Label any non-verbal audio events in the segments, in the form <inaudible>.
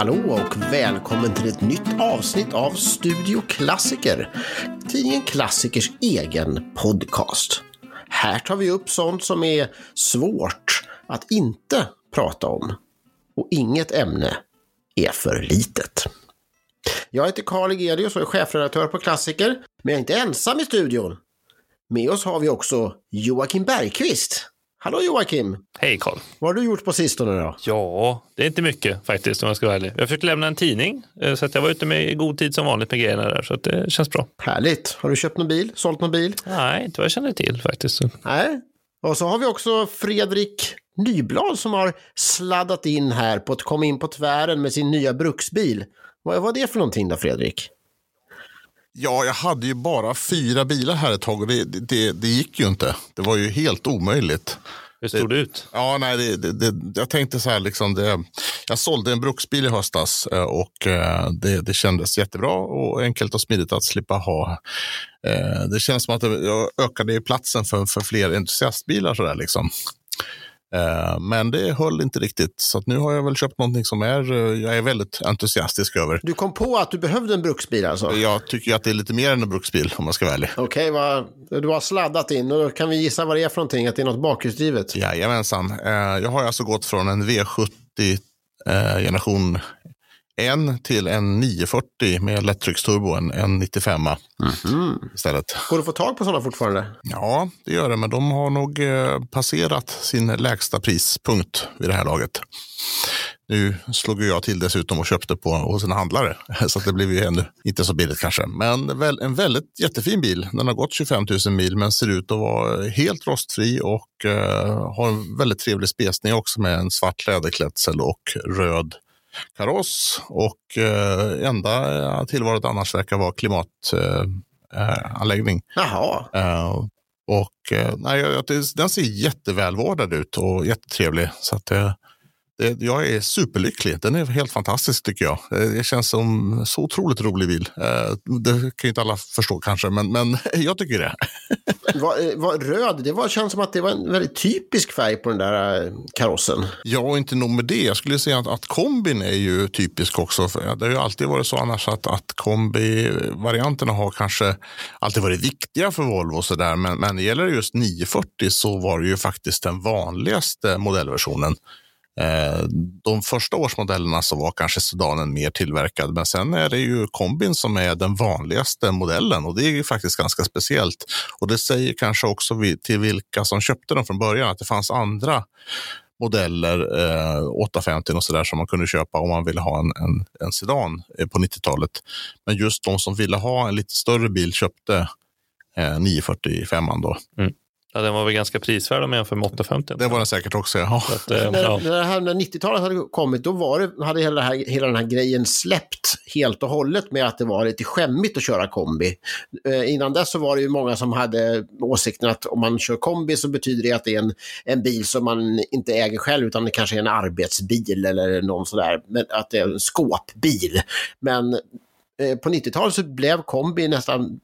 hallå och välkommen till ett nytt avsnitt av Studio Klassiker. Tidningen Klassikers egen podcast. Här tar vi upp sånt som är svårt att inte prata om. Och inget ämne är för litet. Jag heter Karl Egelius och är chefredaktör på Klassiker, men jag är inte ensam i studion. Med oss har vi också Joakim Bergqvist. Hallå Joakim! Hej Karl! Vad har du gjort på sistone då? Ja, det är inte mycket faktiskt om jag ska vara ärlig. Jag försökte lämna en tidning eh, så att jag var ute med i god tid som vanligt med grejerna där så att det känns bra. Härligt! Har du köpt någon bil? Sålt någon bil? Nej, inte vad jag känner till faktiskt. Nej. Och så har vi också Fredrik Nyblad som har sladdat in här på att komma in på tvären med sin nya bruksbil. Vad var det för någonting då Fredrik? Ja, jag hade ju bara fyra bilar här ett tag och det, det, det gick ju inte. Det var ju helt omöjligt. Hur stod det, ut? Ja, nej, det, det, jag tänkte så här, liksom det, jag sålde en bruksbil i höstas eh, och eh, det, det kändes jättebra och enkelt och smidigt att slippa ha. Eh, det känns som att jag ökade platsen för, för fler entusiastbilar. Så där, liksom. Eh, men det höll inte riktigt, så nu har jag väl köpt någonting som är, eh, jag är väldigt entusiastisk över. Du kom på att du behövde en bruksbil alltså? Jag tycker att det är lite mer än en bruksbil om man ska vara ärlig. Okej, okay, du har sladdat in och då kan vi gissa vad det är för någonting, att det är något bakhjulsdrivet? Jajamensan. Eh, jag har alltså gått från en V70 generation en till en 940 med lättrycksturbo, en, en 95 mm -hmm. istället. Går det att få tag på sådana fortfarande? Ja, det gör det, men de har nog eh, passerat sin lägsta prispunkt vid det här laget. Nu slog jag till dessutom och köpte på hos en handlare, <laughs> så det blev ju ännu inte så billigt kanske. Men en väldigt jättefin bil. Den har gått 25 000 mil, men ser ut att vara helt rostfri och uh, har en väldigt trevlig spesning också med en svart läderklädsel och röd kaross och eh, enda tillvaret annars verkar vara klimatanläggning. Eh, Jaha. Eh, och eh, nej, den ser jättevälvårdad ut och jättetrevlig. Så att, eh, jag är superlycklig. Den är helt fantastisk tycker jag. Det känns som så otroligt rolig bil. Eh, det kan ju inte alla förstå kanske, men, men <laughs> jag tycker det. var, eh, var röd, det var, känns som att det var en väldigt typisk färg på den där eh, karossen. Ja, och inte nog med det. Jag skulle säga att, att kombin är ju typisk också. Det har ju alltid varit så annars att, att kombi-varianterna har kanske alltid varit viktiga för Volvo och så där. Men, men när det gäller just 940 så var det ju faktiskt den vanligaste modellversionen. Eh, de första årsmodellerna så var kanske sedanen mer tillverkad, men sen är det ju kombin som är den vanligaste modellen och det är ju faktiskt ganska speciellt. Och det säger kanske också till vilka som köpte dem från början att det fanns andra modeller, eh, 850 och sådär som man kunde köpa om man ville ha en, en, en sedan eh, på 90-talet. Men just de som ville ha en lite större bil köpte eh, 945 då. Mm. Ja, den var väl ganska prisvärd om man jämför med 850. Det var den säkert också, ja. Att, äh, när, ja. när, här, när 90-talet hade kommit, då var det, hade hela, här, hela den här grejen släppt helt och hållet med att det var lite skämmigt att köra kombi. Eh, innan dess så var det ju många som hade åsikten att om man kör kombi så betyder det att det är en, en bil som man inte äger själv utan det kanske är en arbetsbil eller någon sådär, men att det är en skåpbil. Men eh, på 90-talet så blev kombi nästan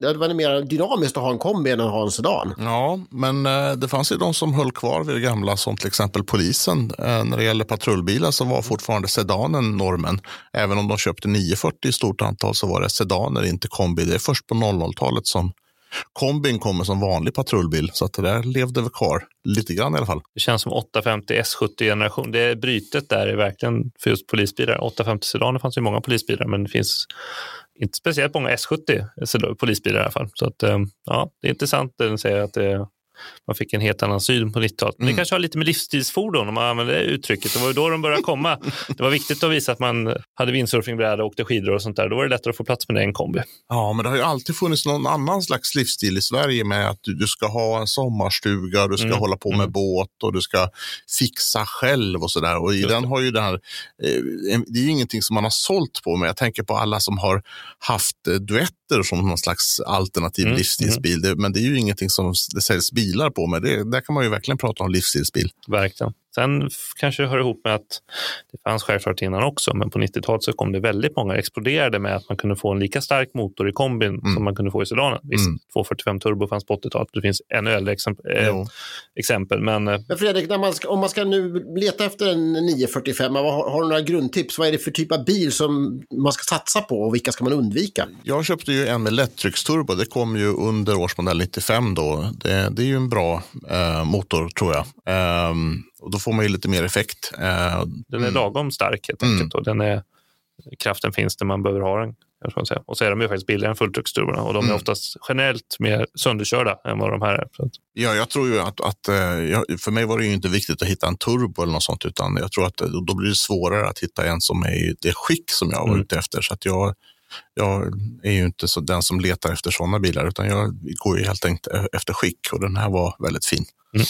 det var mer dynamiskt att ha en kombi än att ha en sedan. Ja, men eh, det fanns ju de som höll kvar vid det gamla, som till exempel polisen. Eh, när det gäller patrullbilar så var fortfarande sedanen normen. Även om de köpte 940 i stort antal så var det sedaner, inte kombi. Det är först på 00-talet som kombin kommer som vanlig patrullbil. Så att det där levde väl kvar lite grann i alla fall. Det känns som 850 S70-generation. Det brytet där är verkligen för just polisbilar. 850 sedaner fanns ju många polisbilar, men det finns inte speciellt många S70 polisbilar i alla fall. Så att, eh, ja, det är intressant att den säger att det man fick en helt annan syn på 90-talet. Men det mm. kanske har lite med livsstilsfordon, om man använder det uttrycket. Det var ju då de började komma. <laughs> Det var viktigt att visa att man hade windsurfingbräda, åkte skidor och sånt där. Då var det lättare att få plats med det än kombi. Ja, men det har ju alltid funnits någon annan slags livsstil i Sverige med att du, du ska ha en sommarstuga, du ska mm. hålla på med mm. båt och du ska fixa själv och sådär. Och i den har ju det här, eh, det är ju ingenting som man har sålt på, men jag tänker på alla som har haft eh, duetter som någon slags alternativ mm. livsstilsbil. Det, men det är ju ingenting som det säljs bilar på, men det, där kan man ju verkligen prata om livsstilsbil. Verkligen. Sen kanske det hör ihop med att det fanns självklart innan också, men på 90-talet så kom det väldigt många, exploderade med att man kunde få en lika stark motor i kombin mm. som man kunde få i sedanen. Visst, mm. 245 turbo fanns på 80-talet, det finns ännu äldre exempel. Eh, exempel men, eh, men Fredrik, när man ska, om man ska nu leta efter en 945, har, har du några grundtips? Vad är det för typ av bil som man ska satsa på och vilka ska man undvika? Jag köpte ju en med lättrycksturbo, det kom ju under årsmodell 95 då. Det, det är ju en bra eh, motor tror jag. Um, och då får man ju lite mer effekt. Uh, den är mm. lagom stark helt enkelt. Mm. Och den är, kraften finns där man behöver ha den. Säga. Och så är de ju faktiskt billigare än fulltrycksturborna och de är mm. oftast generellt mer sönderkörda än vad de här är. Ja, jag tror ju att, att eh, för mig var det ju inte viktigt att hitta en turbo eller något sånt, utan jag tror att då blir det svårare att hitta en som är i det skick som jag var mm. ute efter. Så att jag, jag är ju inte så den som letar efter sådana bilar, utan jag går ju helt enkelt efter skick och den här var väldigt fin. Mm.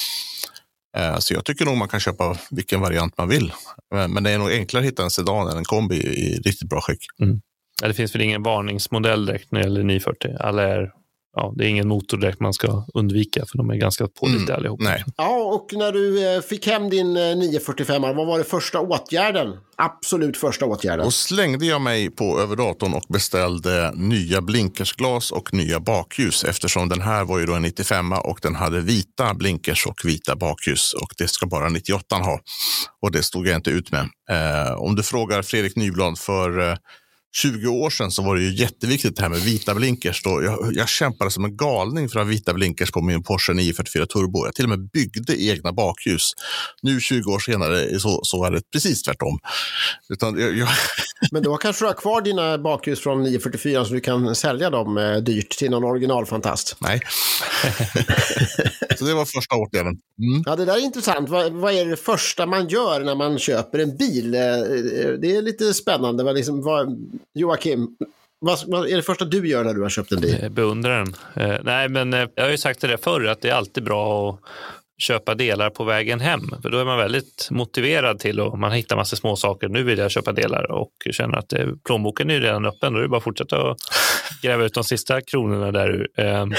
Eh, så jag tycker nog man kan köpa vilken variant man vill. Eh, men det är nog enklare att hitta en sedan än en kombi i riktigt bra skick. Mm. Ja, det finns väl ingen varningsmodell direkt när det gäller 940. Alla är ja, det är ingen motordäck man ska undvika för de är ganska pålitliga mm. allihop. Nej. Ja, och när du eh, fick hem din 945, eh, vad var det första åtgärden? Absolut första åtgärden. Då slängde jag mig på över datorn och beställde nya blinkersglas och nya bakljus eftersom den här var ju då en 95 och den hade vita blinkers och vita bakljus och det ska bara 98 ha. Och det stod jag inte ut med. Eh, om du frågar Fredrik Nyblad för eh, 20 år sedan så var det ju jätteviktigt det här med vita blinkers. Då jag, jag kämpade som en galning för att ha vita blinkers på min Porsche 944 Turbo. Jag till och med byggde egna bakljus. Nu 20 år senare så, så är det precis tvärtom. Utan jag, jag... Men då kanske du har kvar dina bakljus från 944 så du kan sälja dem eh, dyrt till någon originalfantast? Nej. <laughs> så det var första åtgärden. Mm. Ja, det där är intressant. Vad, vad, är det första man gör när man köper en bil? Eh, det är lite spännande. Vad, liksom, vad, Joakim, vad, vad, är det första du gör när du har köpt en bil? Beundrar den. Eh, nej, men eh, jag har ju sagt det förr att det är alltid bra att köpa delar på vägen hem. För då är man väldigt motiverad till och man hittar massa små saker. Nu vill jag köpa delar och känner att eh, plånboken är redan öppen. Då är det bara att fortsätta att gräva ut de sista kronorna där. Ehm,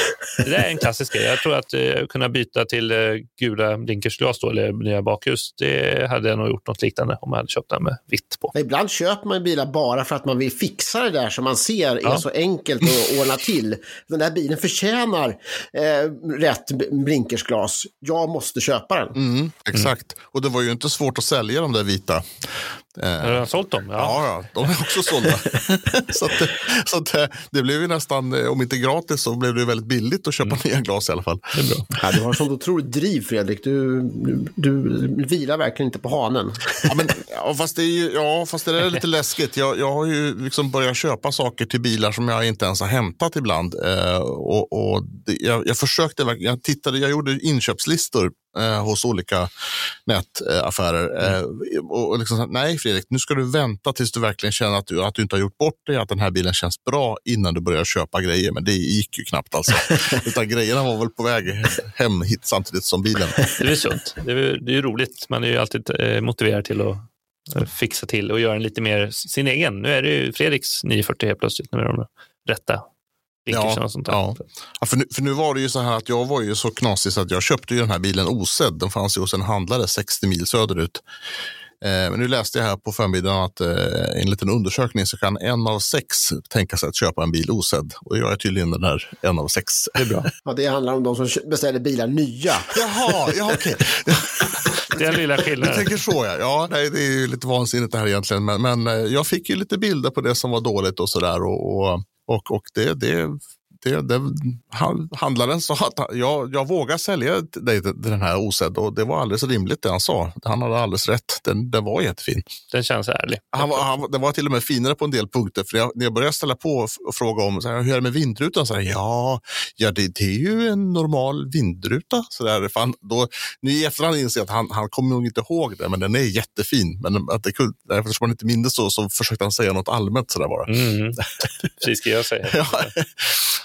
det är en klassisk grej. Jag tror att eh, kunna byta till eh, gula blinkersglas då, eller nya bakljus, det hade jag nog gjort något liknande om jag hade köpt den med vitt på. Ibland köper man bilar bara för att man vill fixa det där som man ser är ja. så enkelt att <laughs> ordna till. Den där bilen förtjänar eh, rätt blinkersglas. Jag måste köpa den. Mm, exakt. Mm. Och det var ju inte svårt att sälja de där vita. Har du sålt dem? Ja. ja, de är också sålda. <laughs> så att, så att, eh, det blev ju nästan, eh, om inte gratis, så blev det väldigt billigt att köpa mm. nya glas i alla fall. Det är bra. Ja, du har sånt otroligt driv, Fredrik. Du, du, du vilar verkligen inte på hanen. ja, men, ja, fast det är, ju, ja, fast det är lite <laughs> läskigt. Jag, jag har ju liksom börjat köpa saker till bilar som jag inte ens har hämtat ibland. Eh, och, och det, jag, jag försökte, jag tittade, jag gjorde inköpslistor eh, hos olika nätaffärer. Mm. Eh, och liksom, nej Fredrik, nu ska du vänta tills du verkligen känner att du, att du inte har gjort bort dig, att den här bilen känns bra innan du börjar köpa grejer. Men det gick ju knappt alltså. <laughs> Utan grejerna var väl på väg hem hit samtidigt som bilen. Det är sunt. Det är, det är roligt. Man är ju alltid eh, motiverad till att eh, fixa till och göra den lite mer sin egen. Nu är det ju Fredriks 940 helt plötsligt, med de rätta Ja, sånt. Ja. ja. för, nu, för nu var det ju så här att jag var ju så knasig så att jag köpte ju den här bilen osedd. Den fanns ju hos en handlare 60 mil söderut. Eh, men nu läste jag här på förmiddagen att eh, enligt en undersökning så kan en av sex tänka sig att köpa en bil osedd. Och jag är tydligen den här en av sex. Det är bra. <laughs> ja, det handlar om de som beställer bilar nya. Jaha, ja okej. Okay. <laughs> Den lilla skillnaden. Du tänker så ja. ja nej, det är ju lite vansinnigt det här egentligen. Men, men eh, jag fick ju lite bilder på det som var dåligt och sådär. Och, och, och, och det, det det, det, handlaren sa att jag, jag vågar sälja dig den här osedd och det var alldeles rimligt det han sa. Han hade alldeles rätt. Den, den var jättefin. Den känns ärlig. Han var, han, den var till och med finare på en del punkter. För jag, när jag började ställa på och fråga om så här, hur är det med vindrutan, så här, ja, ja det, det, är ju en normal vindruta. Så där, fan, då, nu i efterhand inser jag att han, han kommer nog inte ihåg det, men den är jättefin. Men att det, eftersom han inte minns så, så försökte han säga något allmänt sådär bara. Mm. <laughs> Precis ska jag säga. ja.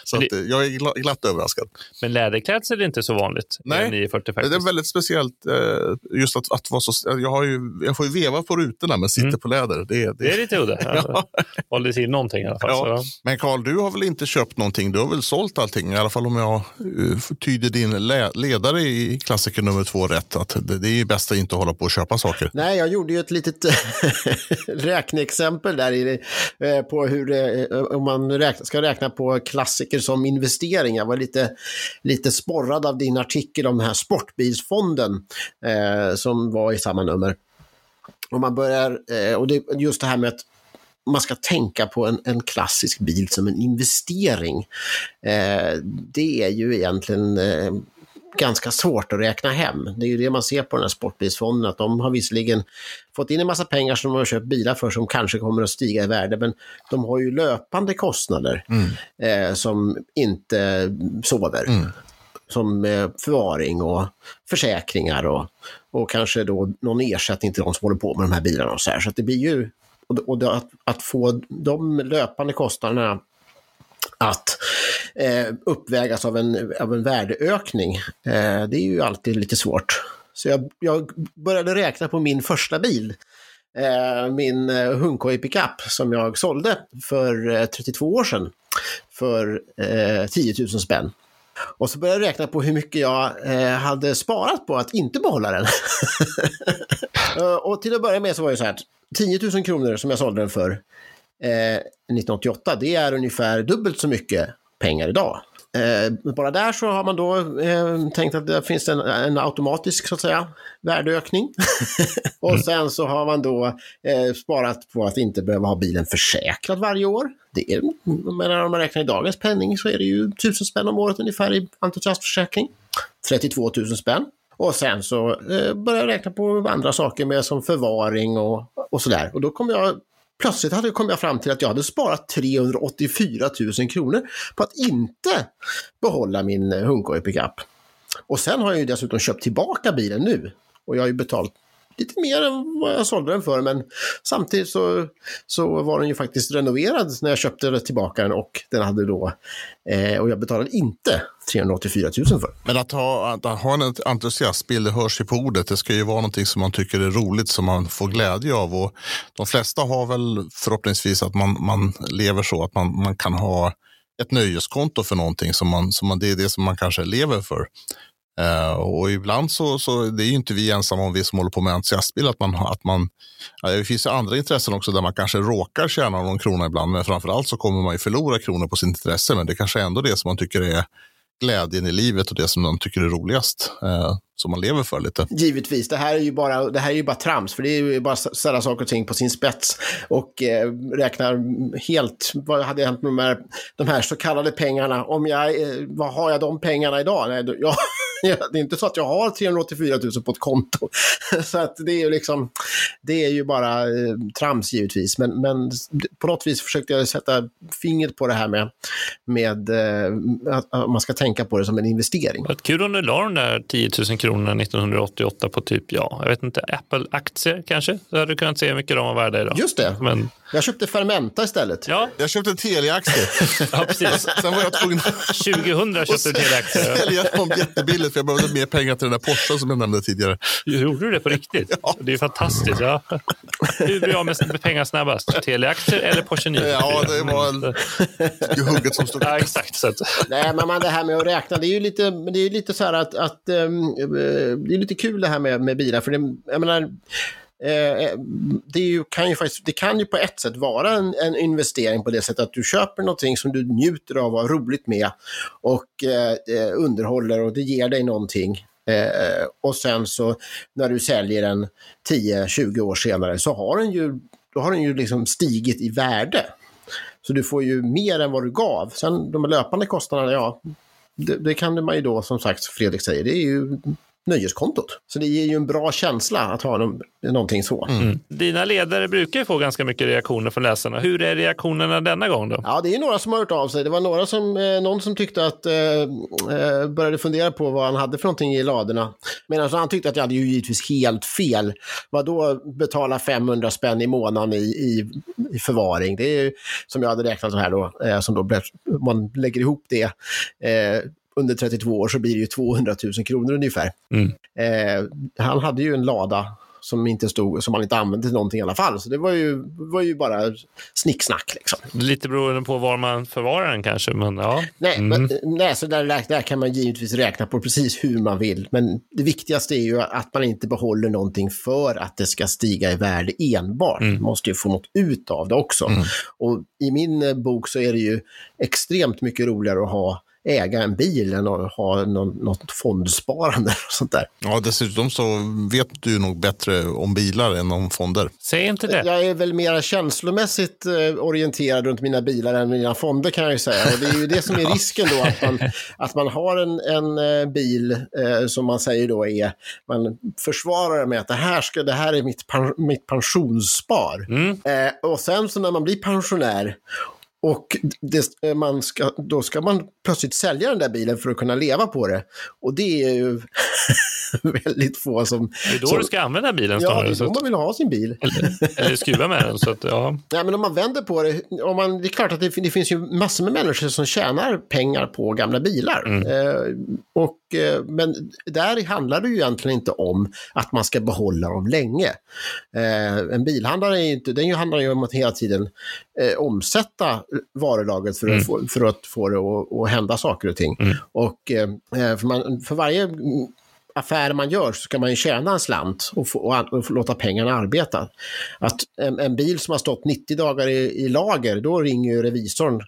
Så Det- att, eh, jag är gla- glatt överraskad. Men läderklädsel är inte så vanligt. Nej, en 940 faktiskt. Det är väldigt speciellt eh, just att, att vara så... Jag, har ju, jag får ju veva på rutorna men sitter Mm. på läder. Det, det. Det är lite udda. <laughs> Ja. Valde till någonting i alla fall. Ja. Men Karl, du har väl inte köpt någonting? Du har väl sålt allting? I alla fall om jag uh, tyder din ledare i klassiker nummer två rätt. Att det, det är ju bäst att inte hålla på och köpa saker. Nej, jag gjorde ju ett litet <laughs> räkneexempel där i, eh, på hur eh, om man räkna, ska räkna på klassiker som investering. Jag var lite, lite sporrad av din artikel om den här sportbilsfonden eh, som var i samma nummer. Och man börjar, eh, och det, just det här med att man ska tänka på en, en klassisk bil som en investering. Eh, det är ju egentligen eh, ganska svårt att räkna hem. Det är ju det man ser på den här sportbilsfonden, att de har visserligen fått in en massa pengar som de har köpt bilar för som kanske kommer att stiga i värde, men de har ju löpande kostnader eh, som inte sover. Som eh, förvaring och försäkringar och, och kanske då någon ersättning till de som håller på med de här bilarna och så här. Så det blir ju, och, och det, att, att få de löpande kostnaderna att eh, uppvägas av en, av en värdeökning. Eh, det är ju alltid lite svårt. Så jag, jag började räkna på min första bil. Eh, min eh, Hunkoi pickup som jag sålde för eh, 32 år sedan. För eh, 10 000 spänn. Och så började jag räkna på hur mycket jag eh, hade sparat på att inte behålla den. <laughs> Eh, och till att börja med så var det så här 10 000 kronor som jag sålde den för eh, 1988, det är ungefär dubbelt så mycket pengar idag. Eh, bara där så har man då eh, tänkt att det finns en, en automatisk så att säga värdeökning. <laughs> och sen så har man då eh, sparat på att inte behöva ha bilen försäkrad varje år. Det är, men om man räknar i dagens penning så är det ju tusen spänn om året ungefär i entusiastförsäkring. 32 000 spänn. Och sen så eh, började jag räkna på andra saker med som förvaring och, och sådär. Och då kom jag Plötsligt hade, kom jag fram till att jag hade sparat 384 000 kronor på att inte behålla min eh, Hunkoi pickup. Och sen har jag ju dessutom köpt tillbaka bilen nu. Och jag har ju betalt lite mer än vad jag sålde den för, men samtidigt så, så var den ju faktiskt renoverad när jag köpte tillbaka den och den hade då, eh, och jag betalade inte 384 000 för. Men att ha, att ha en entusiastbil, det hörs ju på ordet. Det ska ju vara någonting som man tycker är roligt, som man får glädje av. Och de flesta har väl förhoppningsvis att man, man lever så att man, man kan ha ett nöjeskonto för någonting. Som man, som man, det är det som man kanske lever för. Uh, och ibland så, så det är ju inte vi ensamma om vi som håller på med entusiastbil. Att man, att man, ja, det finns ju andra intressen också där man kanske råkar tjäna någon krona ibland. Men framförallt så kommer man ju förlora kronor på sitt intresse. Men det kanske är ändå det som man tycker är glädjen i livet och det som man tycker är roligast. Eh, som man lever för lite. Givetvis, det här är ju bara, det här är ju bara trams, för det är ju bara att ställa saker och ting på sin spets och eh, räknar helt, vad hade hänt med de här, de här så kallade pengarna, om jag, eh, vad har jag de pengarna idag? Nej, då, jag, <laughs> det är inte så att jag har 384 000 på ett konto. <laughs> så att det är ju liksom, det är ju bara eh, trams givetvis, men, men på något vis försökte jag sätta fingret på det här med, med eh, att, att man ska tänka på det som en investering. Vad Kul om du la de där 10 000 kronorna 1988 på typ, ja, jag vet inte, Apple-aktier kanske? Så hade du kunnat se hur mycket de var värda idag. Just det, Men jag köpte Fermenta istället. ja, Jag köpte en Telia-aktie. <laughs> ja precis. Sen var jag tvungen att 2000 köpte du Telia-aktier. sälja dem jättebilligt för jag behövde mer pengar till den där Porschen som jag nämnde tidigare. Gjorde du det på riktigt? Det är fantastiskt. Ja. Hur blir jag av med pengar snabbast? Telia-aktier eller Porsche 944? Ja, det var en hugget som stod. Ja, exakt. Så att, Nej, men man, det här med att räkna, det är ju lite, men det är ju lite så här att, att eh, det är lite kul det här med, med bilar, för det, jag menar, Eh, eh, det, ju, kan ju faktiskt, det kan ju på ett sätt vara en, en investering på det sättet att du köper någonting som du njuter av och har roligt med och eh, eh underhåller och det ger dig någonting. Eh, och sen så när du säljer den 10-20 år senare så har den ju, då har den ju liksom stigit i värde. Så du får ju mer än vad du gav. Sen de löpande kostnaderna, ja, det, det kan man ju då, som sagt, Fredrik säger, det är ju nöjeskontot. Så det ger ju en bra känsla att ha någon, någonting så. Mm. Dina ledare brukar ju få ganska mycket reaktioner från läsarna. Hur är reaktionerna denna gång då? Ja, det är några som har hört av sig. Det var några som, eh, någon som tyckte att, eh, eh började fundera på vad han hade för någonting i ladorna. Medan han tyckte att jag hade ju givetvis helt fel. Vad då betala 500 spänn i månaden i, i, i förvaring? Det är ju som jag hade räknat så här då, eh, som då man lägger ihop det eh, under 32 år så blir det ju 200 000 kronor ungefär. Mm. Eh, han hade ju en lada som, inte stod, som man inte använde till någonting i alla fall. Så det var ju, var ju bara snicksnack. Liksom. Lite beroende på var man förvarar den kanske. Men, ja. nej, mm. men, nej, så där, där kan man givetvis räkna på precis hur man vill. Men det viktigaste är ju att man inte behåller någonting för att det ska stiga i värde enbart. Mm. Man måste ju få något ut av det också. Mm. Och i min eh, bok så är det ju extremt mycket roligare att ha äga en bil än att ha någon, något fondsparande. Och sånt där. Ja, dessutom så vet du nog bättre om bilar än om fonder. Säg inte det. Jag är väl mer känslomässigt eh, orienterad runt mina bilar än mina fonder kan jag ju säga. Och det är ju det som är <laughs> risken då, att man, att man har en, en eh, bil eh, som man säger då är, man försvarar med att det här, ska, det här är mitt, mitt pensionsspar. Mm. Eh, och sen så när man blir pensionär och det, man ska, då ska man plötsligt sälja den där bilen för att kunna leva på det. Och det är ju <laughs> väldigt få som... Det är då som, du ska använda bilen snarare. Ja, det är då man vill ha sin bil. Eller, eller skruva med den. Så att, ja. Nej, men om man vänder på det, om man, det är klart att det, det finns ju massor med människor som tjänar pengar på gamla bilar. Mm. Eh, och, eh, men där handlar det ju egentligen inte om att man ska behålla dem länge. Eh, en bilhandlare är inte, den handlar ju om att hela tiden eh, omsätta varulagret för, mm. att få, för att få det att, att hända saker och ting. Mm. Och eh, eh, för, man, för varje affär man gör så ska man ju tjäna en slant och, få, och, och låta pengarna arbeta. Att en, en, bil som har stått 90 dagar i, i lager, då ringer ju revisorn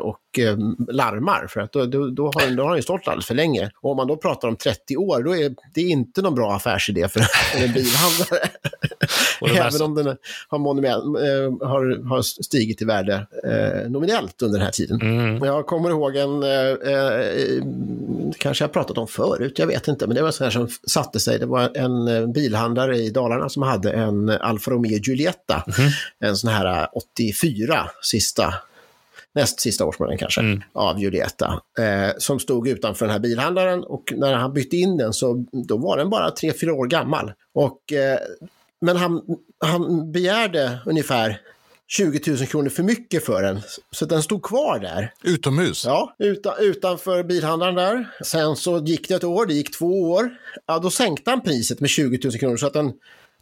och eh, larmar för att då, då, då, har, den, då har den stått alldeles för länge. Och om man då pratar om 30 år, då är det inte någon bra affärsidé för <laughs> en bilhandlare. Även om den har, monument, eh, har, har stigit i värde eh, nominellt under den här tiden. Mm. Jag kommer ihåg en, eh, kanske jag pratat om förut, jag vet inte, men det var så här som satte sig. Det var en bilhandlare i Dalarna som hade en Alfa Romeo Giulietta, mm. en sån här 84, sista näst sista årsmodellen kanske, mm. av Julietta, eh, som stod utanför den här bilhandlaren och när han bytte in den så då var den bara 3-4 år gammal. Och, eh, men han, han begärde ungefär 20 000 kronor för mycket för den. Så den stod kvar där. Utomhus? Ja, utan, utanför bilhandlaren där. Sen så gick det ett år, det gick två år. Ja, då sänkte han priset med 20 000 kronor så att den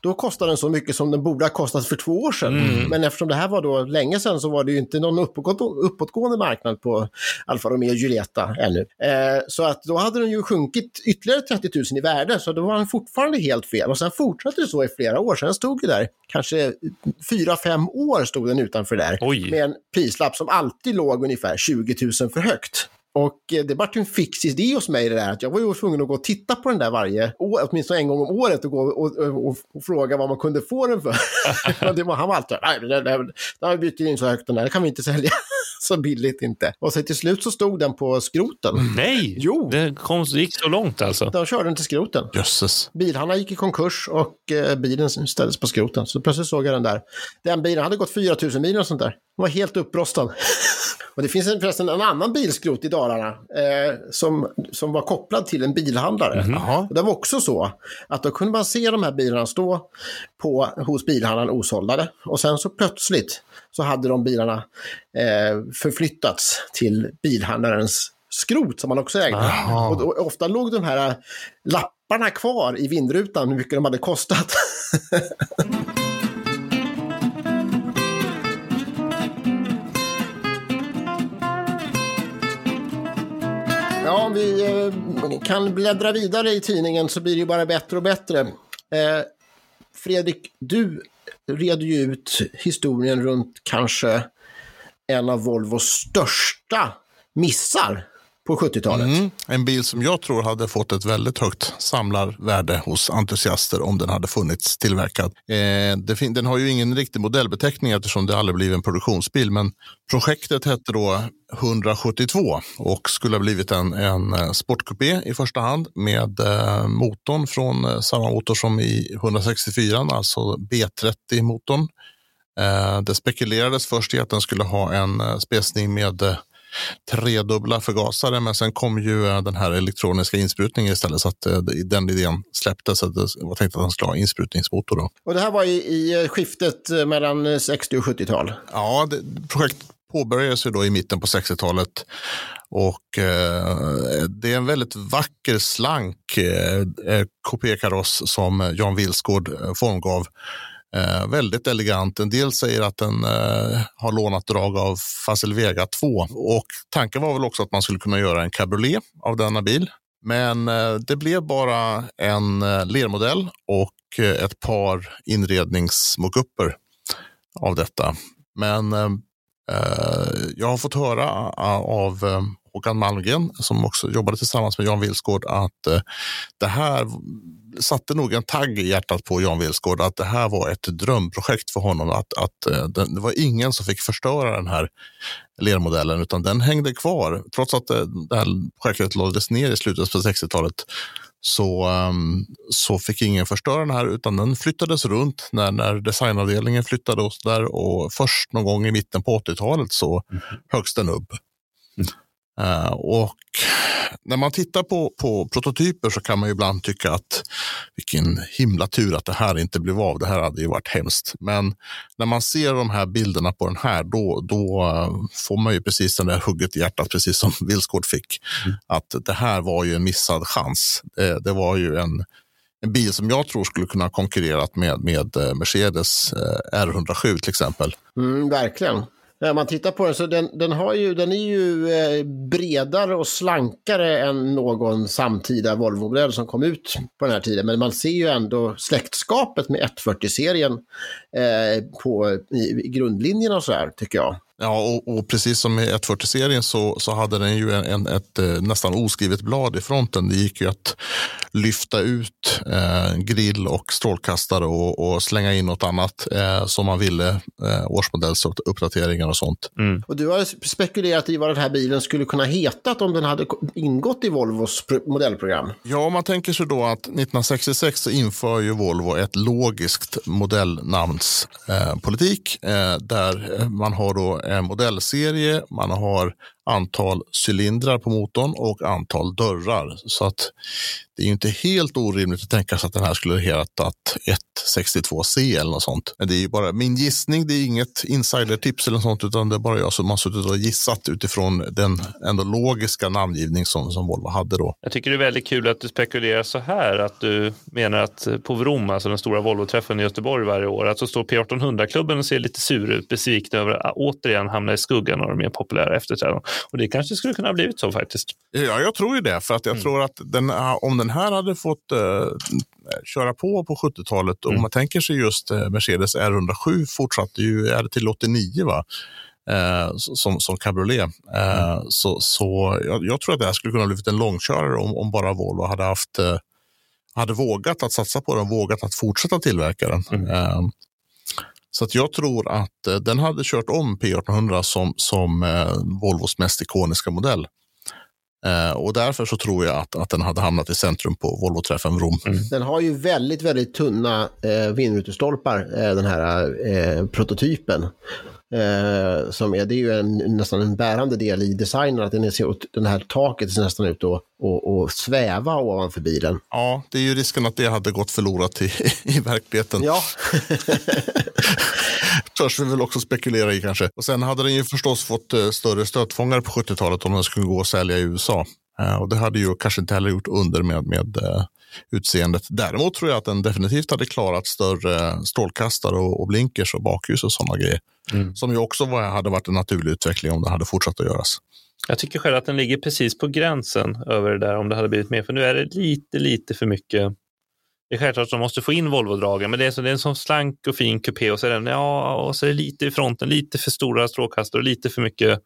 då kostar den så mycket som den borde ha kostat för två år sedan. Mm. Men eftersom det här var då länge sedan så var det ju inte någon uppåtgående marknad på Alfa Romeo Giulietta ännu. Eh, så att då hade den ju sjunkit ytterligare 30 000 i värde, så då var den fortfarande helt fel. Och sen fortsatte det så i flera år. Sen stod det där, kanske fyra fem år stod den utanför där. Oj. Med en prislapp som alltid låg ungefär 20 000 för högt. Och det vart ju en fix idé hos mig det där att jag var ju tvungen att gå och titta på den där varje år, åtminstone en gång om året och gå och, och, och, och fråga vad man kunde få den för. <laughs> det var, han var alltid, nej, det, har vi bytt in så högt den där, det kan vi inte sälja. <laughs> så billigt inte. Och så till slut så stod den på skroten. Nej, jo. det kom, gick så långt alltså. De körde den till skroten. Jösses. Bilhandlaren gick i konkurs och eh, bilen ställdes på skroten. Så plötsligt såg jag den där. Den bilen hade gått 4000 mil och sånt där. Den var helt upprostad. <laughs> och det finns en, förresten en annan bilskrot i Dalarna eh, som, som var kopplad till en bilhandlare. Mm -hmm. det var också så att då kunde man se de här bilarna stå på, hos bilhandlaren osåldade. Och sen så plötsligt så hade de bilarna eh, förflyttats till bilhandlarens skrot som man också ägde. Och, och, ofta låg de här lapparna kvar i vindrutan hur mycket de hade kostat. <laughs> Ja, om vi eh, kan bläddra vidare i tidningen så blir det ju bara bättre och bättre. Eh, Fredrik, du red ju ut historien runt kanske en av Volvos största missar på 70-talet. Mm, en bil som jag tror hade fått ett väldigt högt samlarvärde hos entusiaster om den hade funnits tillverkad. Eh, det den har ju ingen riktig modellbeteckning eftersom det aldrig blivit en produktionsbil, men projektet hette då 172 och skulle ha blivit en, en eh, sportkupé i första hand med eh, motorn från eh, samma motor som i 164, alltså B30-motorn. Eh, det spekulerades först i att den skulle ha en eh, spesning med eh, tredubbla förgasare, men sen kom ju den här elektroniska insprutningen istället, så att den idén släpptes. det var tänkt att den skulle ha insprutningsmotor. Då. Och det här var i, i skiftet mellan 60 och 70-tal? Ja, det, projektet påbörjades ju då i mitten på 60-talet och eh, det är en väldigt vacker, slank eh, kupékaross som Jan Vilsgård formgav Eh, väldigt elegant. En del säger att den eh, har lånat drag av Fasel Vega 2 och tanken var väl också att man skulle kunna göra en cabriolet av denna bil. Men eh, det blev bara en eh, lermodell och eh, ett par inredningsmockuper av detta. Men eh, eh jag har fått höra eh, av eh, Håkan Malmgren som också jobbade tillsammans med Jan Vilsgård att det här satte nog en tagg i hjärtat på Jan Vilsgård att det här var ett drömprojekt för honom. Att, att eh, det var ingen som fick förstöra den här lermodellen utan den hängde kvar. Trots att eh, det här projektet lades ner i slutet på 60-talet så, um, så fick ingen förstöra den här utan den flyttades runt när, när designavdelningen flyttade och där och först någon gång i mitten på 80-talet så mm. högst den upp. Uh, och när man tittar på, på prototyper så kan man ju ibland tycka att vilken himla tur att det här inte blev av. Det här hade ju varit hemskt. Men när man ser de här bilderna på den här, då, då eh, får man ju precis den där hugget i hjärtat, precis som <laughs> Vilsgård fick. Mm. Att det här var ju en missad chans. Det, det var ju en, en bil som jag tror skulle kunna konkurrera med, med eh, Mercedes R107 till exempel. Mm, verkligen. När man tittar på den så den, den, har ju, den är ju eh, bredare och slankare än någon samtida Volvo-modell som kom ut på den här tiden. Men man ser ju ändå släktskapet med 140-serien eh, på i, i grundlinjerna och så här, tycker jag. Ja, och, och, precis som i 140-serien så, så hade den ju en, en, ett eh, nästan oskrivet blad i fronten. Det gick ju att lyfta ut eh, grill och strålkastare och, och, slänga in något annat eh, som man ville, eh, årsmodellsuppdateringar och sånt. Mm. Och du har spekulerat i vad den här bilen skulle kunna hetat om den hade ingått i Volvos modellprogram. Ja, om man tänker sig då att 1966 så inför ju Volvo ett logiskt modellnamnspolitik eh, där man har då en modellserie, man har antal cylindrar på motorn och antal dörrar. Så att det är ju inte helt orimligt att tänka sig att den här skulle hetat 162C eller något sånt. Men det är ju bara min gissning, det är inget insidertips eller något sånt, utan det är bara jag som har suttit och gissat utifrån den ändå logiska namngivning som, som Volvo hade då. Jag tycker det är väldigt kul att du spekulerar så här, att du menar att på Vrom, alltså den stora Volvo-träffen i Göteborg varje år, att så står P1800-klubben och ser lite sur ut, besvikna över att återigen hamna i skuggan av de mer populära efterträdarna. Och det kanske skulle kunna ha blivit så faktiskt. Ja, jag tror ju det, för att jag mm. tror att den, om den här hade fått uh, köra på på 70-talet, mm. om man tänker sig just uh, Mercedes R107 fortsatte ju, är det till 89 va? Uh, som, som cabriolet. Mm. Så, så jag, jag, tror att det här skulle kunna blivit en långkörare om, om bara Volvo hade haft hade vågat att satsa på den, vågat att fortsätta tillverka den. Mm. Så att jag tror att eh, den hade kört om P1800 som, som eh, Volvos mest ikoniska modell. Eh, och därför så tror jag att, att den hade hamnat i centrum på Volvo-träffen Rom. Mm. Den har ju väldigt, väldigt tunna eh, vindrutestolpar, eh, den här eh, prototypen. Eh, som är, det är ju en, nästan en bärande del i designen, att den, är, den här taket ser nästan ut att och, och sväva ovanför bilen. Ja, det är ju risken att det hade gått förlorat i, <laughs> i verkligheten. Ja. <laughs> törs vi väl också spekulera i kanske. Och sen hade den ju förstås fått uh, större stötfångare på 70-talet om den skulle gå och sälja i USA. Uh, och det hade ju kanske inte heller gjort under med, med uh, utseendet. Däremot tror jag att den definitivt hade klarat större strålkastare och, och blinkers och bakljus och sådana grejer. Mm. Som ju också var, hade varit en naturlig utveckling om det hade fortsatt att göras. Jag tycker själv att den ligger precis på gränsen över det där om det hade blivit mer, för nu är det lite, lite för mycket. Det är självklart att de måste få in Volvo-dragen, men det är, så, det är en sån slank och fin kupé och så är, den, ja, och så är det lite i fronten, lite för stora strålkastare och lite för mycket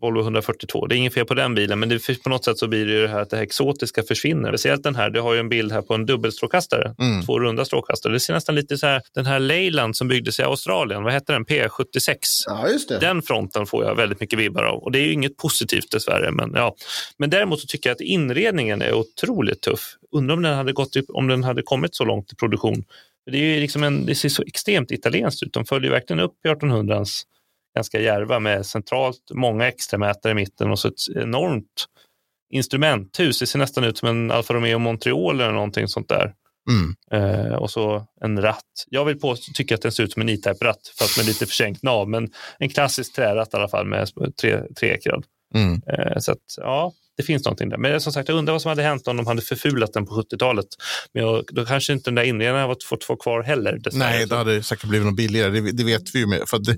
Volvo 142. Det är inget fel på den bilen, men det, på något sätt så blir det ju det här att det här exotiska försvinner. Speciellt den här, du har ju en bild här på en dubbelstrålkastare, mm. två runda strålkastare. Det ser nästan lite så här, den här Leyland som byggdes i Australien, vad hette den? P76. Ja, just det. Den fronten får jag väldigt mycket vibbar av och det är ju inget positivt dessvärre. Men, ja. men däremot så tycker jag att inredningen är otroligt tuff. Undrar om den hade, gått, om den hade kommit så långt i produktion. Det, är liksom en, det ser så extremt italienskt ut. De följer verkligen upp 1800-ans ganska järva med centralt många extramätare i mitten och så ett enormt instrumenthus. Det ser nästan ut som en Alfa Romeo Montreal eller någonting sånt där. Mm. Eh, och så en ratt. Jag vill på, tycka att den ser ut som en E-Type-ratt fast med lite försänkt nav. Men en klassisk träratt i alla fall med tre, treekrad. Mm. Eh, så att, ja, det finns någonting där. Men som sagt, jag undrar vad som hade hänt om de hade förfulat den på 70-talet. Men jag, då kanske inte den där inredningen hade fått vara kvar heller. Nej, det hade säkert blivit något billigare. Det, det vet vi ju. Med, för det,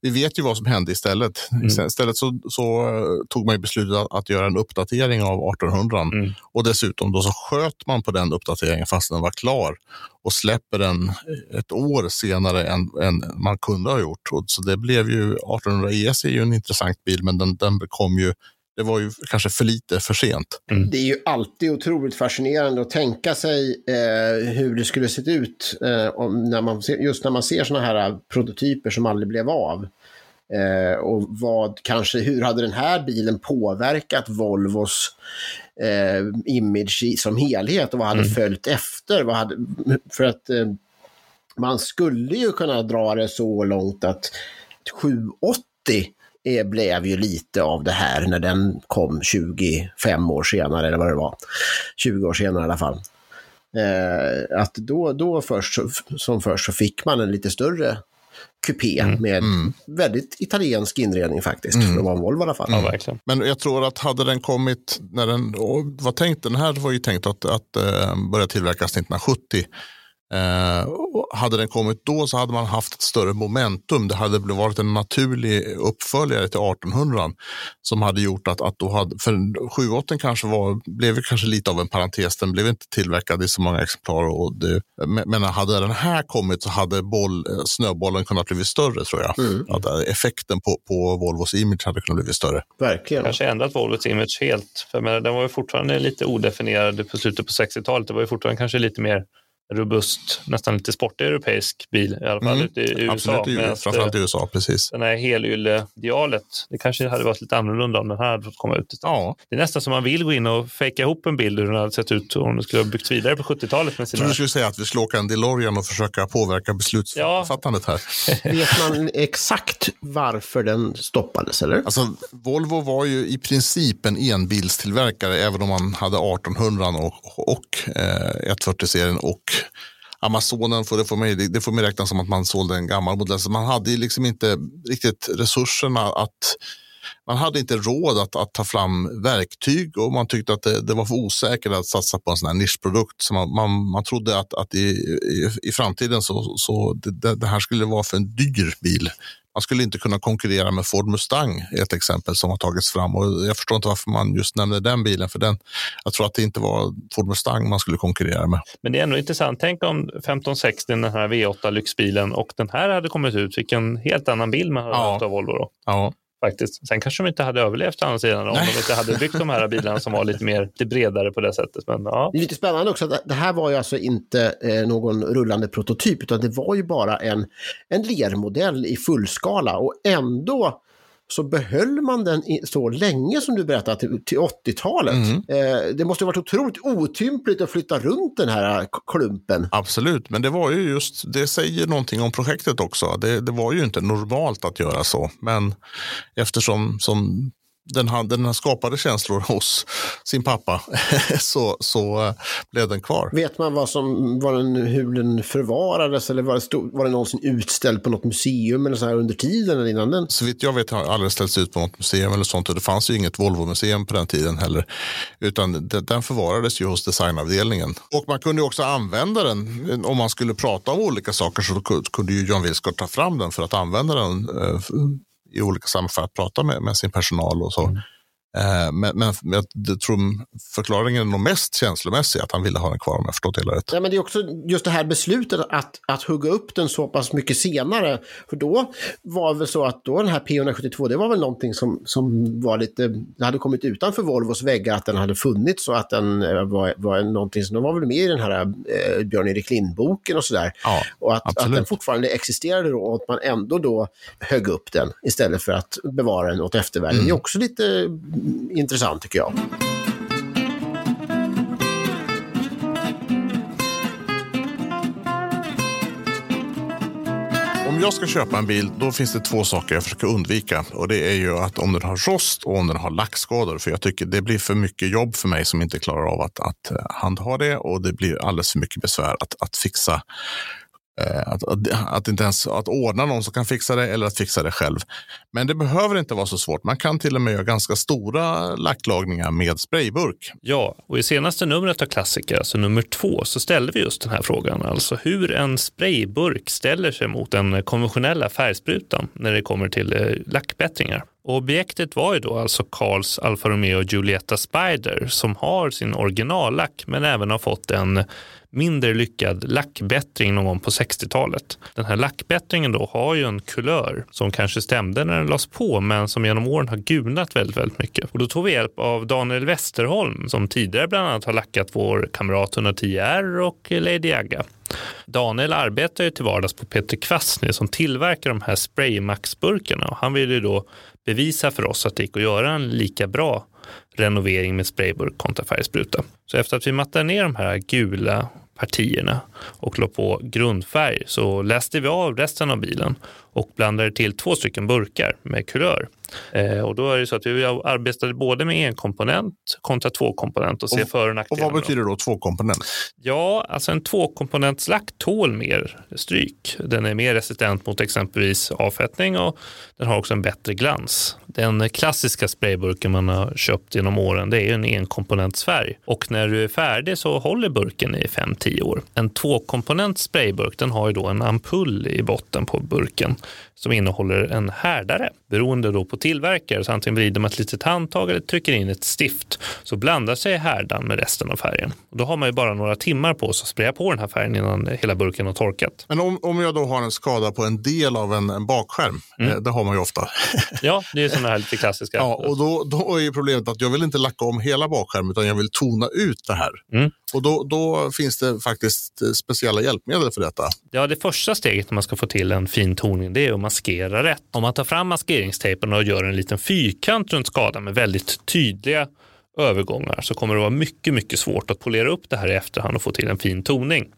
vi vet ju vad som hände istället. Mm. Istället så, så, eh, tog man ju beslutet att, att, göra en uppdatering av 1800 mm. och dessutom då så sköt man på den uppdateringen fast den var klar och släpper den ett år senare än, än man kunde ha gjort. Och så det blev ju 1800 ES är ju en intressant bil, men den, den kom ju det var ju kanske för lite för sent. Mm. Det är ju alltid otroligt fascinerande att tänka sig eh, hur det skulle sett ut eh, om, när man just när man ser sådana här prototyper som aldrig blev av. Eh, och vad kanske, hur hade den här bilen påverkat Volvos eh, image i, som helhet och vad hade mm. följt efter? Vad hade, för att eh, man skulle ju kunna dra det så långt att 780 är, blev ju lite av det här när den kom 25 år senare, eller vad det var. 20 år senare i alla fall. Eh, att då, då först, som först så fick man en lite större kupé mm. med mm. väldigt italiensk inredning faktiskt. Mm. Att vara en Volvo i alla fall. Ja, verkligen. Men jag tror att hade den kommit, när den var tänkt, den här var ju tänkt att, att uh, börja tillverkas 1970. Eh, hade den kommit då så hade man haft ett större momentum. Det hade varit en naturlig uppföljare till 1800 som hade gjort att, att då hade, för 780 kanske var, blev kanske lite av en parentes. Den blev inte tillverkad i så många exemplar. Och det, men hade den här kommit så hade boll, eh, snöbollen kunnat bli större tror jag. Mm. Att eh, effekten på, på Volvos image hade kunnat bli större. Verkligen. Kanske ändrat Volvos image helt. För men den var ju fortfarande lite odefinierad på slutet på 60-talet. Det var ju fortfarande kanske lite mer robust, nästan lite sportig europeisk bil, i alla fall mm. ute i USA. Absolut, framförallt i USA, precis. Den här helylle-dialet, det kanske hade varit lite annorlunda om den här hade fått komma ut. Ja. Det är nästan som man vill gå in och fejka ihop en bild hur den hade sett ut om den skulle ha byggts vidare på 70-talet. Med sina... Jag trodde du skulle säga att vi skulle åka en DeLorean och försöka påverka beslutsfattandet ja. här. Vet man exakt varför den stoppades, eller? Alltså, Volvo var ju i princip en enbilstillverkare, även om man hade 1800 och, och eh, 140-serien och Amazonen, får det, får man, det får man räkna som att man sålde en gammal modell. Så man hade liksom inte riktigt resurserna att man hade inte råd att, att ta fram verktyg och man tyckte att det, det, var för osäkert att satsa på en sån här nischprodukt. Så man, man, man trodde att, att i, i, i framtiden så, så det, det, här skulle vara för en dyr bil. Man skulle inte kunna konkurrera med Ford Mustang, ett exempel som har tagits fram. Och jag förstår inte varför man just nämnde den bilen, för den, jag tror att det inte var Ford Mustang man skulle konkurrera med. Men det är ändå intressant. Tänk om 1560, den här V8 lyxbilen, och den här hade kommit ut. Vilken helt annan bild man hade ja. haft av Volvo då. Ja. Faktiskt. Sen kanske de inte hade överlevt å andra sidan om de inte hade byggt de här bilarna som var lite mer lite bredare på det sättet. Men, ja. Det är lite spännande också att det här var ju alltså inte eh, någon rullande prototyp utan det var ju bara en, en lermodell i fullskala och ändå så behöll man den så länge som du berättade, till, till 80-talet. Mm. Eh, det måste ha varit otroligt otympligt att flytta runt den här klumpen. Absolut, men det var ju just, det säger någonting om projektet också. Det, det var ju inte normalt att göra så, men eftersom som den, den skapade känslor hos sin pappa <laughs> så, så uh, blev den kvar. Vet man vad som, var den, hur den förvarades eller var det, stod, var det någonsin utställd på något museum eller så här under tiden eller innan den? Så vitt jag vet har aldrig ställts ut på något museum eller sånt och det fanns ju inget Volvo-museum på den tiden heller. Utan den förvarades ju hos designavdelningen. Och man kunde också använda den om man skulle prata om olika saker så kunde ju John Wilscott ta fram den för att använda den uh, i olika sammanhang för att prata med, med sin personal och så. Mm. Eh, men, men jag tror förklaringen är nog mest känslomässig, att han ville ha den kvar om jag förstått det rätt. Ja, men det är också just det här beslutet att, att hugga upp den så pass mycket senare. För då var det väl så att då den här P172, det var väl någonting som, som var lite, det hade kommit utanför Volvos väggar att den hade funnits och att den eh, var, var någonting som, den var väl med i den här eh, Björn-Erik Lind-boken och sådär. Ja, och att, att den fortfarande existerade då och att man ändå då högg upp den istället för att bevara den åt eftervärlden. Mm. Det är också lite intressant tycker jag. Om jag ska köpa en bil, då finns det två saker jag försöker undvika. Och det är ju att om den har rost och om den har lackskador. För jag tycker det blir för mycket jobb för mig som inte klarar av att, att eh, handha det. Och det blir alldeles för mycket besvär att, att fixa Eh, att, att, att, inte ens att ordna någon som kan fixa det eller att fixa det själv. Men det behöver inte vara så svårt. Man kan till och med göra ganska stora lacklagningar med sprayburk. Ja, och i senaste numret av Klassiker, alltså nummer två, så ställde vi just den här frågan. Alltså hur en sprayburk ställer sig mot den konventionella färgsprutan när det kommer till eh, lackbättringar. Och objektet var ju då alltså Carls Alfa Romeo Giulietta Spider som har sin originallack men även har fått en mindre lyckad lackbättring någon gång på 60-talet. Den här lackbättringen då har ju en kulör som kanske stämde när den lades på men som genom åren har gulnat väldigt, väldigt mycket. Och då tog vi hjälp av Daniel Westerholm som tidigare bland annat har lackat vår kamrat 110R och Lady Aga. Daniel arbetar ju till vardags på Peter Kvastny som tillverkar de här Spraymax-burkarna och han ville ju då bevisa för oss att det gick att göra en lika bra renovering med sprayburk kontra färgspruta. Så efter att vi mattar ner de här gula partierna och la på grundfärg så läste vi av resten av bilen och blandade till två stycken burkar med kulör. Eh, och då är det så att vi arbetade både med en komponent kontra två komponent och se för och nackdelar. Och vad betyder då två komponent? Ja, alltså en tvåkomponentslack tål mer stryk. Den är mer resistent mot exempelvis avfettning och den har också en bättre glans. Den klassiska sprayburken man har köpt genom åren det är en enkomponentsfärg och när du är färdig så håller burken i 5-10 år. En tvåkomponent sprayburk den har ju då en ampull i botten på burken som innehåller en härdare. Beroende då på tillverkare, så antingen vrider man ett litet handtag eller trycker in ett stift, så blandar sig härdan med resten av färgen. Och då har man ju bara några timmar på sig att spraya på den här färgen innan hela burken har torkat. Men om, om jag då har en skada på en del av en, en bakskärm, mm. Eh, det har man ju ofta. <laughs> ja, det är sådana här lite klassiska. ja, och då, då är problemet att jag vill inte lacka om hela bakskärmen utan jag vill tona ut det här. Mm. Och då, då, finns det faktiskt eh, speciella hjälpmedel för detta. Ja, det första steget när man ska få till en fin toning det är att maskera rätt. Om man tar fram maskeringstejpen och gör en liten fyrkant runt skadan med väldigt tydliga övergångar så kommer det vara mycket, mycket svårt att polera upp det här i efterhand och få till en fin toning.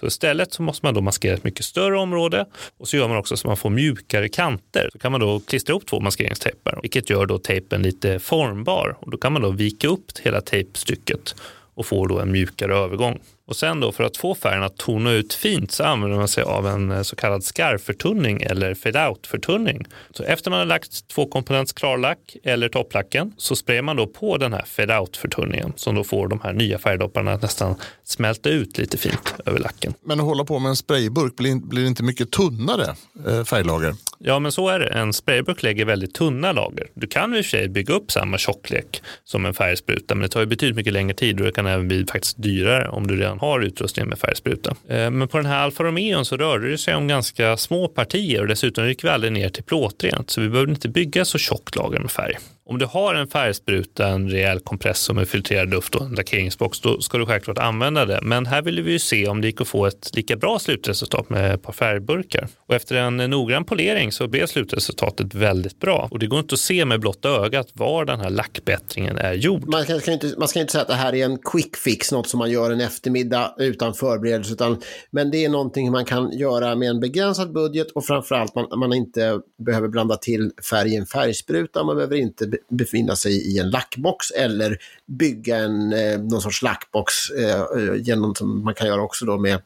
Så istället så måste man då maskera ett mycket större område och så gör man också så man får mjukare kanter. Så kan man då klistra ihop två maskeringstejper, vilket gör då tejpen lite formbar och då kan man då vika upp hela tejpstycket och får då en mjukare övergång. Och sen då för att få färgen att tona ut fint så använder man sig av en eh, så kallad skarvförtunning eller fade-out-förtunning. Så efter man har lagt tvåkomponents klarlack eller topplacken så sprayar man då på den här fade-out-förtunningen som då får de här nya färgdopparna att nästan smälta ut lite fint över lacken. Men att hålla på med en sprayburk blir, blir inte mycket tunnare eh, färglager? Ja, men så är det. En sprayburk lägger väldigt tunna lager. Du kan i och för sig bygga upp samma tjocklek som en färgspruta, men det tar ju betydligt mycket längre tid och det kan även bli faktiskt dyrare om du redan har utrustning med färgspruta. Eh, men på den här Alfa Romeo så rörde det sig om ganska små partier och dessutom gick vi aldrig ner till plåtrent, så vi behövde inte bygga så tjockt lager med färg. Om du har en färgspruta, en rejäl kompressor med filtrerad luft och en lackeringsbox, då ska du självklart använda det. Men här ville vi ju se om det gick att få ett lika bra slutresultat med ett par färgburkar. Och efter en noggrann polering så blev slutresultatet väldigt bra. Och det går inte att se med blotta ögat var den här lackbättringen är gjord. Man ska, inte, man ska inte säga att det här är en quick fix, något som man gör en eftermiddag utan förberedelse, utan, men det är någonting man kan göra med en begränsad budget och framförallt man, man inte behöver blanda till färg i en färgspruta, man behöver inte befinna sig i en lackbox eller bygga en, eh, någon sorts lackbox eh, eh, genom, som man kan göra också då med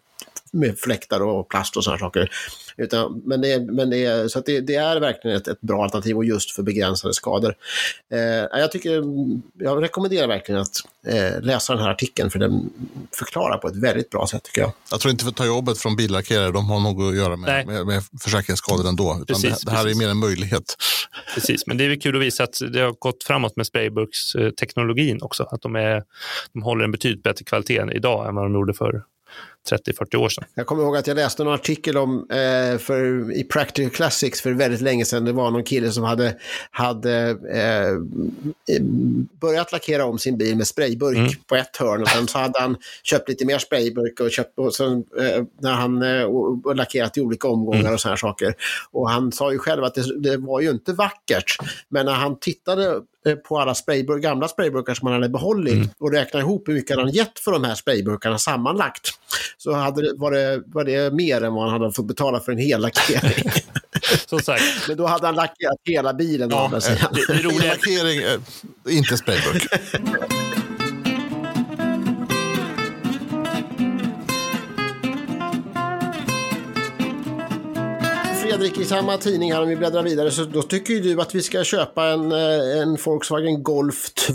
med fläktar och plast och sådana saker. Utan, men det, men det, så det, det, är verkligen ett, ett, bra alternativ och just för begränsade skador. Eh, jag, tycker, jag rekommenderar verkligen att eh, läsa den här artikeln för den förklarar på ett väldigt bra sätt tycker jag. Jag tror inte vi tar jobbet från billackerare, de har nog att göra med, med, med försäkringsskador ändå. Utan precis, det, det, här precis. är mer en möjlighet. Precis, men det är kul att visa att det har gått framåt med sprayburksteknologin också. Att de, är, de håller en betydligt bättre kvalitet idag än vad de gjorde för 30-40 år sedan. Jag kommer ihåg att jag läste en artikel om, eh, för, i Practical Classics för väldigt länge sedan. Det var någon kille som hade, hade eh, börjat lackera om sin bil med sprayburk mm. på ett hörn och sen så hade han köpt lite mer sprayburk och, köpt, och sen eh, när han eh, och, och lackerat i olika omgångar mm. och sådana saker. Och han sa ju själv att det, det var ju inte vackert, men när han tittade Eh, på alla sprayburkar, gamla sprayburkar som han hade behållit mm. och räknar ihop hur mycket han gett för de här sprayburkarna sammanlagt. Så hade det, var, det, var det mer än vad han hade fått betala för en hel lackering. <laughs> Som sagt. Men då hade han lackerat hela bilen. Ja, det, det, det roliga... Lackering, inte sprayburk. Fredrik, i samma tidning här om vi bläddrar vidare så då tycker ju du att vi ska köpa en, eh, en Volkswagen Golf 2,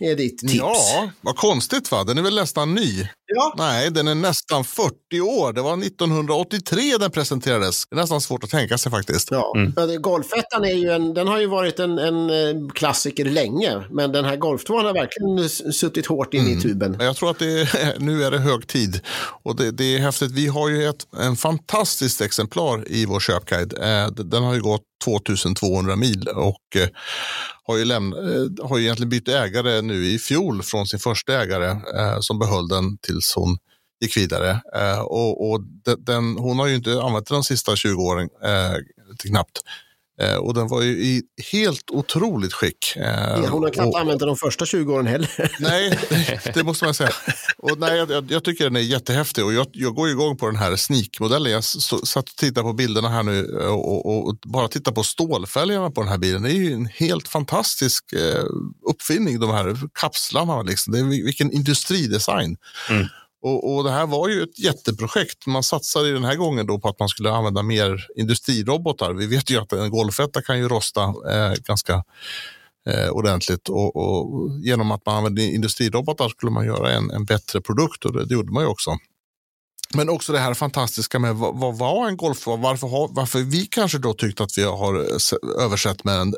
är ditt tips. Ja, vad konstigt va? Den är väl nästan ny? Ja. Nej, den är nästan 40 år. Det var 1983 den presenterades. Det är nästan svårt att tänka sig faktiskt. Ja, mm. Golfettan är ju en, den har ju varit en, en eh, klassiker länge, men den här Golf 2 har verkligen suttit hårt in mm. i tuben. Jag tror att det är, <laughs> nu är det hög tid och det, det är häftigt. Vi har ju ett en fantastiskt exemplar i vår köpguide. Eh, den har ju gått 2200 mil och eh, har ju, lämn, eh, har ju egentligen bytt ägare nu i fjol från sin första ägare eh, som behöll den tills hon gick vidare. och, och den, hon har ju inte använt den de sista 20 åren knappt. Eh, och den var ju i helt otroligt skick. Eh, hon har knappt och, använt den de första 20 åren heller. Nej, <laughs> det måste man säga. Och nej, jag, jag tycker den är jättehäftig och jag, jag går igång på den här sneak-modellen. Jag satt och tittade på bilderna här nu och, och, och bara titta på stålfälgarna på den här bilen. Det är ju en helt fantastisk eh, uppfinning, de här kapslarna. Liksom. Det är, vilken industridesign. Mm. Och, och, det här var ju ett jätteprojekt. Man satsade den här gången då på att man skulle använda mer industrirobotar. Vi vet ju att en golfetta kan ju rosta eh, ganska eh, ordentligt och, och, genom att man använde industrirobotar skulle man göra en, en bättre produkt och det, det gjorde man ju också. Men också det här fantastiska med vad, vad var en golf varför, har, varför vi kanske då tyckt att vi har översett med den.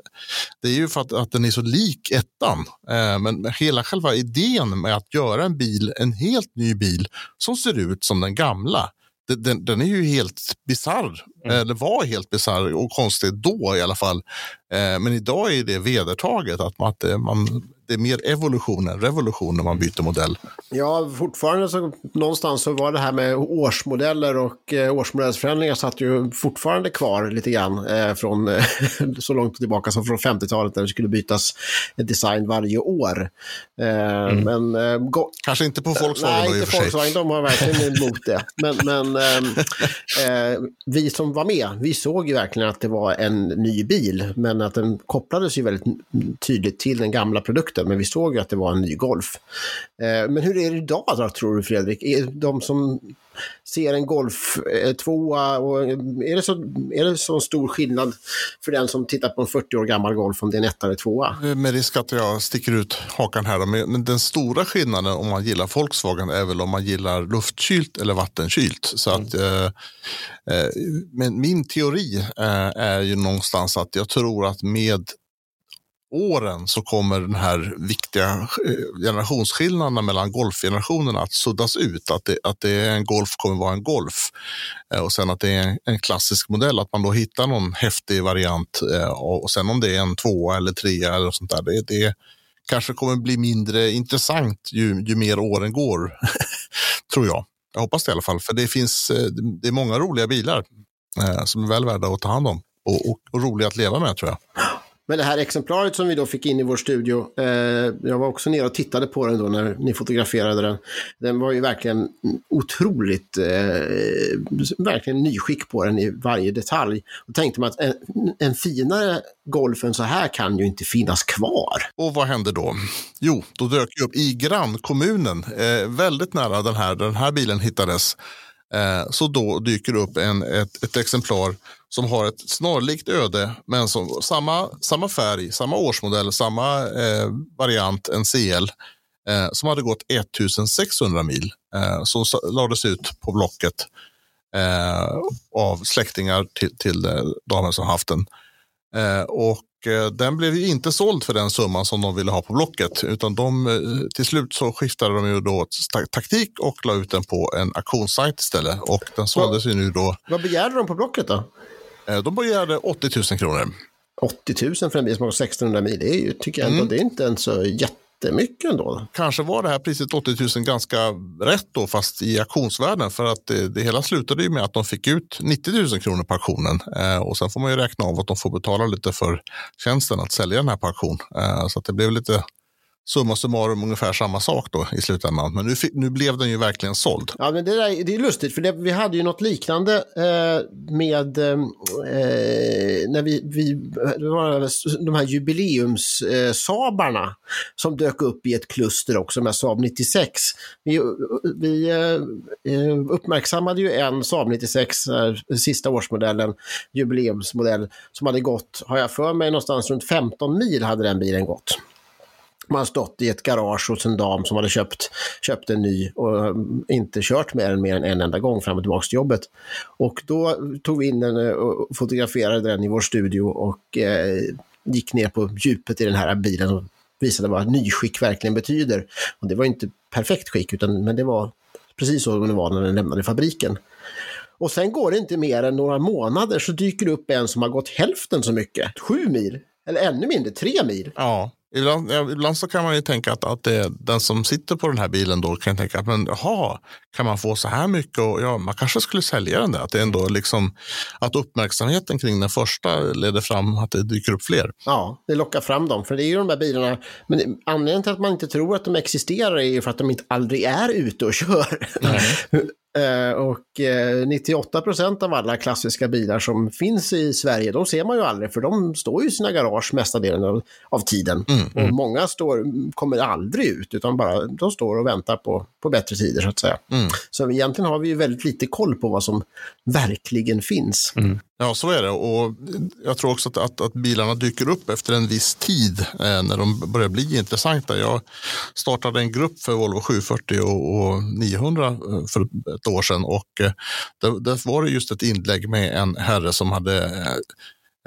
Det är ju för att, att den är så lik ettan. Eh, men hela själva idén med att göra en bil, en helt ny bil som ser ut som den gamla. Den, den är ju helt bisarr, mm. eller var helt bisarr och konstig då i alla fall. Eh, men idag är det vedertaget att man, att man det är mer evolution än revolution när man byter modell. Ja, fortfarande så någonstans så var det här med årsmodeller och eh, årsmodellsförändringar satt ju fortfarande kvar lite grann eh, från eh, <laughs> så långt tillbaka som från 50-talet när det skulle bytas design varje år. Eh, mm. men, eh, Kanske inte på Volkswagen Nej, då, inte Volkswagen, de har verkligen <laughs> emot det. Men, men ehm, eh, vi som var med, vi såg ju verkligen att det var en ny bil, men att den kopplades ju väldigt tydligt till den gamla produkten men vi såg ju att det var en ny Golf. Eh, men hur är det idag då, tror du Fredrik? Är de som ser en Golf 2 eh, är det, så, är det så stor skillnad för den som tittar på en 40 år gammal Golf om det är en etta eller tvåa? Eh, med risk att jag sticker ut hakan här, men den stora skillnaden om man gillar Volkswagen är väl om man gillar luftkylt eller vattenkylt. Så att, mm. eh, men min teori eh, är ju någonstans att jag tror att med åren så kommer den här viktiga eh, generationsskillnaden mellan golfgenerationerna att suddas ut. Att det, att det är en Golf kommer vara en Golf eh, och sen att det är en, klassisk modell. Att man då hittar någon häftig variant eh, och sen om det är en tvåa eller trea eller sånt där. Det, det kanske kommer bli mindre intressant ju, ju mer åren går, <laughs> tror jag. Jag hoppas det i alla fall, för det finns det är många roliga bilar som är väl värda att ta hand om och, och, och roliga att leva med tror jag. Men det här exemplaret som vi då fick in i vår studio, eh, jag var också nere och tittade på den då när ni fotograferade den. Den var ju verkligen otroligt, eh, verkligen nyskick på den i varje detalj. Då tänkte man att en, en finare Golf än så här kan ju inte finnas kvar. Och vad hände då? Jo, då dök ju upp i grannkommunen, eh, väldigt nära den här, den här bilen hittades, Eh, så då dyker det upp en, ett, ett exemplar som har ett snarlikt öde, men som, samma, samma färg, samma årsmodell, samma eh, variant, en CL, eh, som hade gått 1600 mil, eh, som lades ut på Blocket eh, av släktingar till, till eh, damen som haft den. Eh, och den blev ju inte såld för den summan som de ville ha på Blocket. Utan de, eh, till slut så skiftade de ju då taktik och la ut den på en auktionssajt istället. Och den såldes ju nu då. Vad begärde de på Blocket då? Eh, de begärde 80 000 kronor. 80 000 för en bil som har 1600 mil, det är ju, tycker jag ändå, mm. det är inte en så jätte jättemycket ändå. Kanske var det här priset 80 000 ganska rätt då, fast i auktionsvärden. För att det, det hela slutade ju med att de fick ut 90 000 kronor på auktionen. Eh, och sen får man ju räkna av att de får betala lite för tjänsten att sälja den här på auktion. Eh, så att det blev lite summa summarum ungefär samma sak då i slutändan. Men nu, nu blev den ju verkligen såld. Ja, men det, där, det är lustigt, för det, vi hade ju något liknande eh, med eh, eh när vi, vi var de här jubileumssabarna eh, som dök upp i ett kluster också med Saab 96. Vi, vi eh, eh, uppmärksammade ju en Saab 96, eh, sista årsmodellen, jubileumsmodell, som hade gått, har jag för mig, någonstans runt 15 mil hade den bilen gått. Man stått i ett garage hos en dam som hade köpt, köpt en ny och eh, inte kört med den mer än en enda gång fram och tillbaka till jobbet. Och då tog vi in den eh, och fotograferade den i vår studio och eh, gick ner på djupet i den här bilen och visade vad nyskick verkligen betyder. Och det var inte perfekt skick, utan, men det var precis så det var när den lämnade fabriken. Och sen går det inte mer än några månader så dyker det upp en som har gått hälften så mycket, sju mil, eller ännu mindre, tre mil. Ja. Ibland, ibland så kan man ju tänka att, att det, den som sitter på den här bilen då kan tänka att men, jaha, kan man få så här mycket? Och, ja, man kanske skulle sälja den där. Att, det ändå liksom, att uppmärksamheten kring den första leder fram att det dyker upp fler. Ja, det lockar fram dem. För det är ju de där bilarna. Men anledningen till att man inte tror att de existerar är ju för att de inte aldrig är ute och kör. <laughs> Eh, och eh, 98 procent av alla klassiska bilar som finns i Sverige, de ser man ju aldrig för de står ju i sina garage mesta delen av, av tiden. Mm, och mm. många står, kommer aldrig ut utan bara de står och väntar på, på bättre tider så att säga. Mm. Så egentligen har vi ju väldigt lite koll på vad som verkligen finns. Ja, så är det. Och jag tror också att, att, att bilarna dyker upp efter en viss tid eh, när de börjar bli intressanta. Jag startade en grupp för Volvo 740 och, och 900 eh, för ett år sedan och eh, där, där var det just ett inlägg med en herre som hade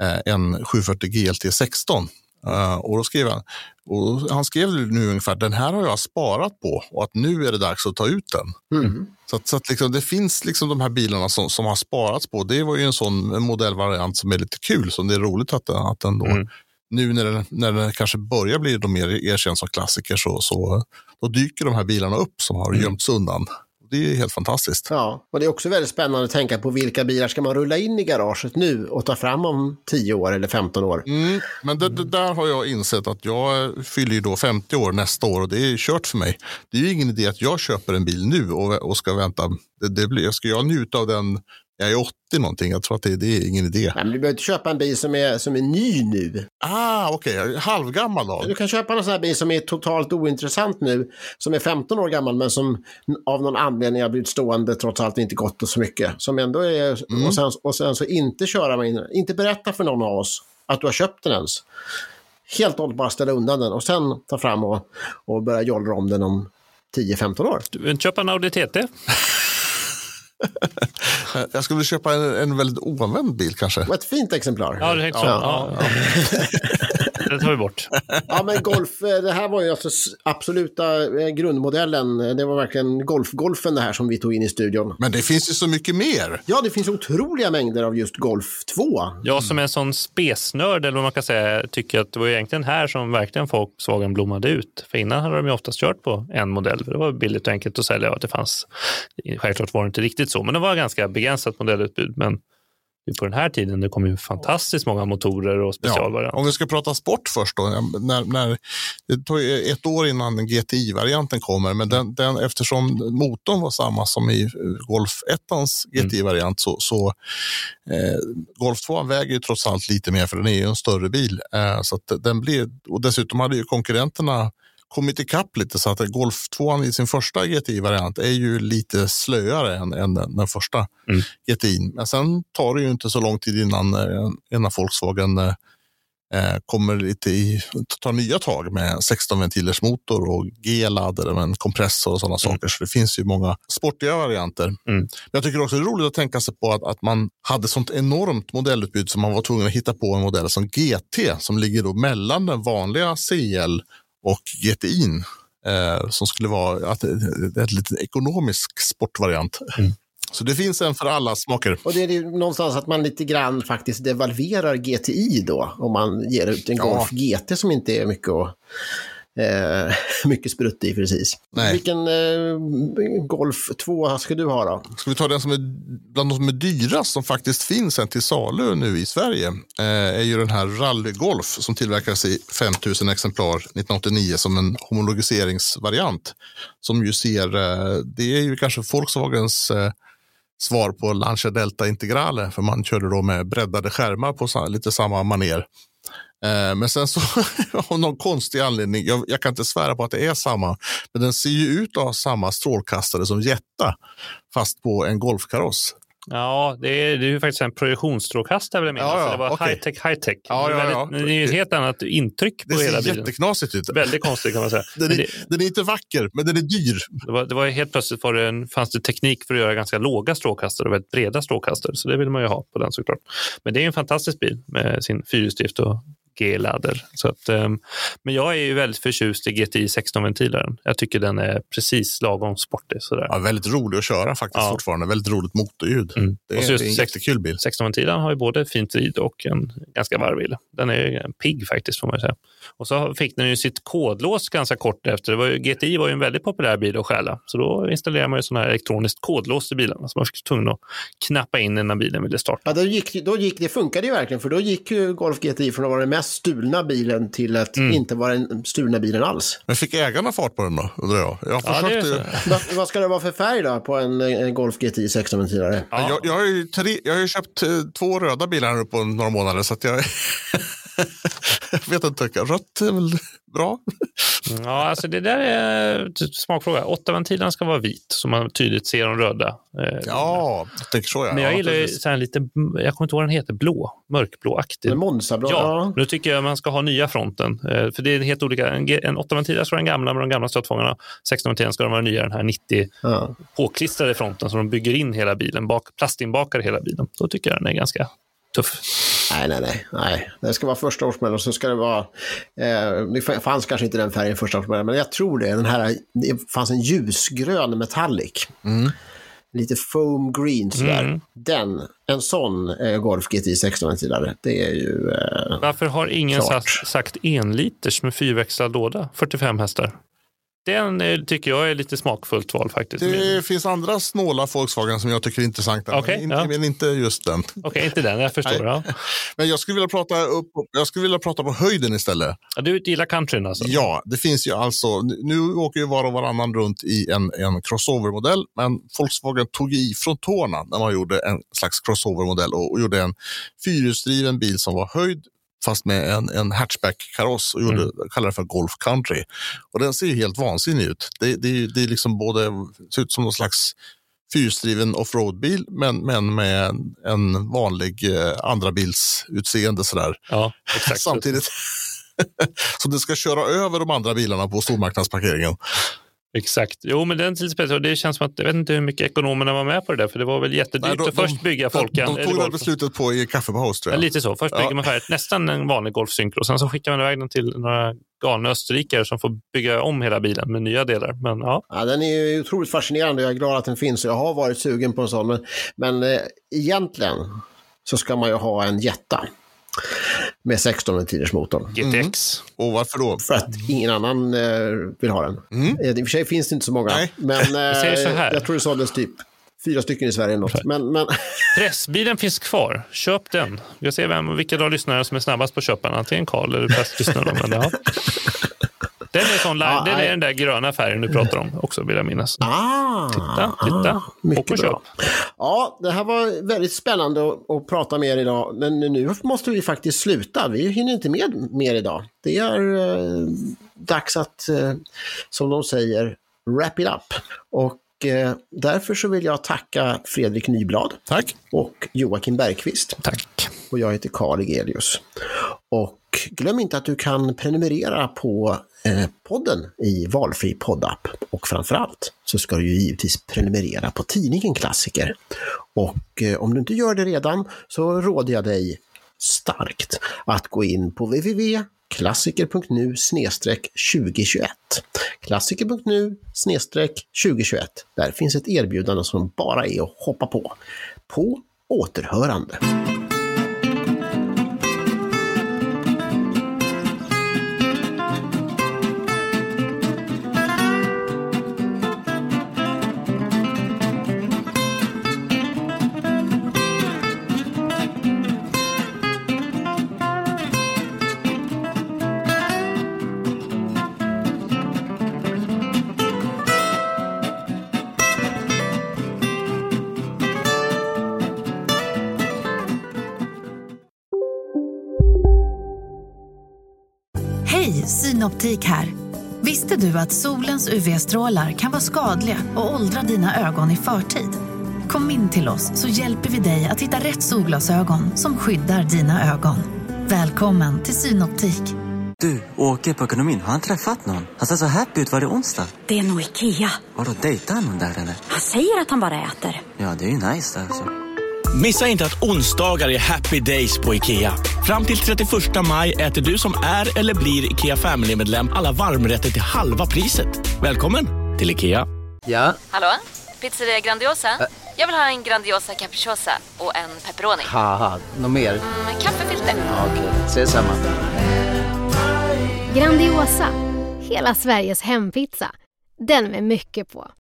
eh, en 740 GLT 16 Uh, och då skrev han, och han skrev nu ungefär, den här har jag sparat på och att nu är det dags att ta ut den. Mm. Så, att, så att liksom, det finns liksom de här bilarna som, som har sparats på. Det var ju en sån modellvariant som är lite kul, som det är roligt att, att den då, mm. nu när den, när den kanske börjar bli de mer erkänd som klassiker så, så då dyker de här bilarna upp som har mm. gömts undan. Det är helt fantastiskt. Ja, och det är också väldigt spännande att tänka på vilka bilar ska man rulla in i garaget nu och ta fram om 10 år eller 15 år. Mm, men det, det, där har jag insett att jag fyller ju då 50 år nästa år och det är kört för mig. Det är ju ingen idé att jag köper en bil nu och, och ska vänta. Det, det blir, ska jag njuta av den jag är 80 någonting, jag tror att det, det är ingen idé. Nej, men du behöver inte köpa en bil som är, som är ny nu. Ah, okej, okay. halvgammal då? Du kan köpa en sån här bil som är totalt ointressant nu, som är 15 år gammal men som av någon anledning har blivit stående trots allt inte gått så mycket. Som ändå är, mm. och, sen, och sen så inte köra med, inte berätta för någon av oss att du har köpt den ens. Helt och hållet bara ställa undan den och sen ta fram och, och börja jollra om den om 10-15 år. Du vill inte köpa en Audi TT? <laughs> jag skulle köpa en, en väldigt oanvänd bil kanske. Ett fint exemplar. Ja, det tänkte så. Ja, ja. <laughs> det tar vi bort. ja, men Golf, eh, det här var ju alltså absoluta eh, grundmodellen. Det var verkligen Golf-Golfen det här som vi tog in i studion. Men det finns ju så mycket mer. Ja, det finns otroliga mängder av just Golf 2. Jag som är en sån spesnörd, eller vad man kan säga, tycker att det var egentligen här som verkligen Volkswagen blommade ut. För innan hade de ju oftast kört på en modell, för det var billigt och enkelt att sälja och det fanns. Självklart var det inte riktigt så, men det var ganska begränsat modellutbud. Men på den här tiden det kom ju fantastiskt många motorer och specialvarianter. Ja, om vi ska prata sport först då. När, när, det tog ett år innan GTI-varianten kommer, men den, den, eftersom motorn var samma som i Golf 1 GTI-variant så, så eh, Golf 2 väger ju trots allt lite mer för den är ju en större bil. Eh, så den blir, och dessutom hade ju konkurrenterna kommit ikapp lite så att Golf 2 i sin första GTI-variant är ju lite slöare än, än den, den första Mm. GTI. Men sen tar det ju inte så lång tid innan, eh, innan Volkswagen eh, eh, kommer lite i, tar nya tag med 16 ventilers motor och G-laddare med en kompressor och sådana saker. Så det finns ju många sportiga varianter. Mm. Men jag tycker också det är roligt att tänka sig på att, att man hade sånt enormt modellutbud som man var tvungen att hitta på en modell som GT som ligger då mellan den vanliga CL och GTI. Eh, som skulle vara att, ett, ett lite ekonomisk sportvariant. Mm. Så det finns en för alla smaker. Och det är ju någonstans att man lite grann faktiskt devalverar GTI då, om man ger ut en Ja. Golf GT som inte är mycket att Eh, <laughs> mycket sprutt i precis. Nej. Vilken eh, Golf 2 ska du ha då? Ska vi ta den som är bland de som är dyrast som faktiskt finns en till salu nu i Sverige. Eh, är ju den här Rally Golf som tillverkades i 5000 exemplar 1989 som en homologiseringsvariant. Som ju ser, eh, det är ju kanske Volkswagens eh, svar på Lancia Delta Integrale. För man körde då med breddade skärmar på lite samma maner. Eh, Men sen så <laughs> av någon konstig anledning, jag, jag kan inte svära på att det är samma, men den ser ju ut att ha samma strålkastare som Jetta, fast på en golfkaross. Ja, det är, det är ju faktiskt en projektionsstrålkastare vill jag minnas. Ja, ja, det var okej. high-tech, high-tech. Ja, det, är ja, ja. det är ju ett helt annat intryck på Det hela ser bilen. jätteknasigt ut. Väldigt konstigt kan man säga. <laughs> Den är, det, den är inte vacker, men den är dyr. det, var, det var helt plötsligt var det en, fanns det teknik för att göra ganska låga strålkastare och väldigt breda strålkastare. Så det vill man ju ha på den såklart. Men det är en fantastisk bil med sin fyrhjulsdrift och G-ladder. Så att, ehm, men jag är ju väldigt förtjust i GTI 16-ventilaren. Jag tycker den är precis lagom sportig. Sådär. Ja, väldigt rolig att köra faktiskt Ja. fortfarande. Väldigt roligt motorljud. Mm. Det, Och är, så det är en just sex- jättekul bil. 16-ventilaren har ju både fint rid och en ganska varvbil. Den är ju en pigg faktiskt får man säga. Och så fick den ju sitt kodlås ganska kort efter. Det var ju, GTI var ju en väldigt populär bil att stjäla. Så då installerade man ju sådana här elektroniskt kodlås i bilarna. Så man fick tvungen att knappa in när bilen ville starta. Ja, då gick, då gick, det funkade ju verkligen, för då gick ju Golf GTI från att vara den mest stulna bilen till att Mm. inte vara den stulna bilen alls. Men fick ägarna fart på den då, undrar jag? Jag, har Ja, vad, ska det vara för färg då på en, en Golf GTI 16-ventilare? Ja. jag, jag, har ju tre, jag har ju köpt eh, två röda bilar nu på några månader så att jag... <laughs> <laughs> jag vet inte, rött är väl bra? Ja, alltså det där är typ smakfråga. Åtta ventilerna ska vara vit så man tydligt ser de röda. eh, Ja, jag tänker så ja. Men jag ja, gillar ju så här lite, jag kommer inte ihåg vad den heter, blå, mörkblåaktig. Monza-blå? Ja, nu tycker jag man ska ha nya fronten. Eh, För det är helt olika. En, en 8-ventilare ska vara den gamla med de gamla stötfångarna. 16-ventilaren ska vara nya, den här 90 Ja. påklistrade fronten som de bygger in hela bilen, bak, plastinbakar hela bilen. Då tycker jag den är ganska tuff. Nej, nej, nej, nej. Det ska vara första årsmodell och så ska det vara... Eh, det fanns kanske inte den färgen första årsmodellen, men jag tror det. Den här, det fanns en ljusgrön metallic. Mm. Lite foam green sådär. Mm. Den, en sån eh, Golf GTI 16-ventilare, det är ju... Eh, Varför har ingen Klart. sagt, sagt enliters med fyrväxlad låda, 45 hästar? Den eh, tycker jag är lite smakfullt val faktiskt. Det finns andra snåla Volkswagen som jag tycker är intressanta, Okej, men, inte, ja. men inte just den. Okej, inte den, jag förstår. Ja. <laughs> Men jag skulle vilja prata, upp, jag skulle vilja prata på höjden istället. Ja, Du gillar countryn alltså? Ja, det finns ju alltså, nu åker ju var och varannan runt i en, en crossover-modell, men Volkswagen tog i från tårna när man gjorde en slags crossover-modell och, och gjorde en fyrhjulsdriven bil som var höjd fast med en, en hatchback-kaross och gjorde, kallade det för Golf Country. Och den ser ju helt vansinnig ut. Det, det, det är liksom både, ser ut som någon slags fyrhjulsdriven offroad-bil men, men med en, en vanlig eh, andra bilsutseende sådär. Ja, <laughs> exakt. Samtidigt <laughs> som det ska köra över de andra bilarna på stormarknadsparkeringen. Exakt. Jo, men den är lite speciell. Det känns som att, jag vet inte hur mycket ekonomerna var med på det där, för det var väl jättedyrt Nej, de- att först de- bygga De, Folkan. de eller tog det beslutet på i kaffepaus tror Ja, jag. lite så. Först Ja. bygger man färdigt nästan en vanlig Golf Syncro. Sen så skickar man iväg den till några galna österrikare som får bygga om hela bilen med nya delar. Men ja, Ja, den är ju otroligt fascinerande och jag är glad att den finns. Jag har varit sugen på en sån, men, men eh, egentligen så ska man ju ha en Jetta med 16 ventilers motorn. GTX. Och varför då? För att ingen annan eh, vill ha den. Mm. Eh, I och för sig finns det inte så många, Nej. men <laughs> eh, säger så här. jag tror det såldes typ fyra stycken i Sverige. Något. Men, men <laughs> Pressbilen finns kvar. Köp den. Jag ser vem, vilka av lyssnare som är snabbast på att köpa den. Antingen Karl eller. Men ja. <laughs> Den är, sån, Ja, den är den där gröna färgen du pratar om också, vill jag minnas. ah, Titta, titta. mycket Åk och bra. köp. Ja, det här var väldigt spännande att, att prata med er idag. Men nu måste vi faktiskt sluta. Vi hinner inte med mer idag. Det är, eh, dags att, eh, som de säger, wrap it up. Och eh, därför så vill jag tacka Fredrik Nyblad Tack. och Joakim Bergqvist. Tack. Och jag heter Karl Egelius. Och glöm inte att du kan prenumerera på eh, podden i valfri poddapp. Och framförallt så ska du ju givetvis prenumerera på tidningen Klassiker. Och eh, om du inte gör det redan så råder jag dig starkt att gå in på www.klassiker.nu 2021. Klassiker.nu 2021. Där finns ett erbjudande som bara är att hoppa på. På återhörande. Synoptik här. Visste du att solens UV-strålar kan vara skadliga och åldra dina ögon i förtid? Kom in till oss så hjälper vi dig att hitta rätt solglasögon som skyddar dina ögon. Välkommen till Synoptik. Du, åker på ekonomin. Har han träffat någon? Han ser så happy ut. Var det onsdag? Det är nog Ikea. Har du dejtat någon där eller? Han säger att han bara äter. Ja, det är ju nice alltså. Missa inte att onsdagar är happy days på IKEA. Fram till 31 maj äter du som är eller blir IKEA Family-medlem alla varmrätter till halva priset. Välkommen till IKEA. Ja, Hallå? Pizzeria Grandiosa? Jag vill ha en Grandiosa capriciosa och en pepperoni. något mer? Med kaffefilter. Ja, Okej, ses samma. Grandiosa, hela Sveriges hempizza. Den med mycket på.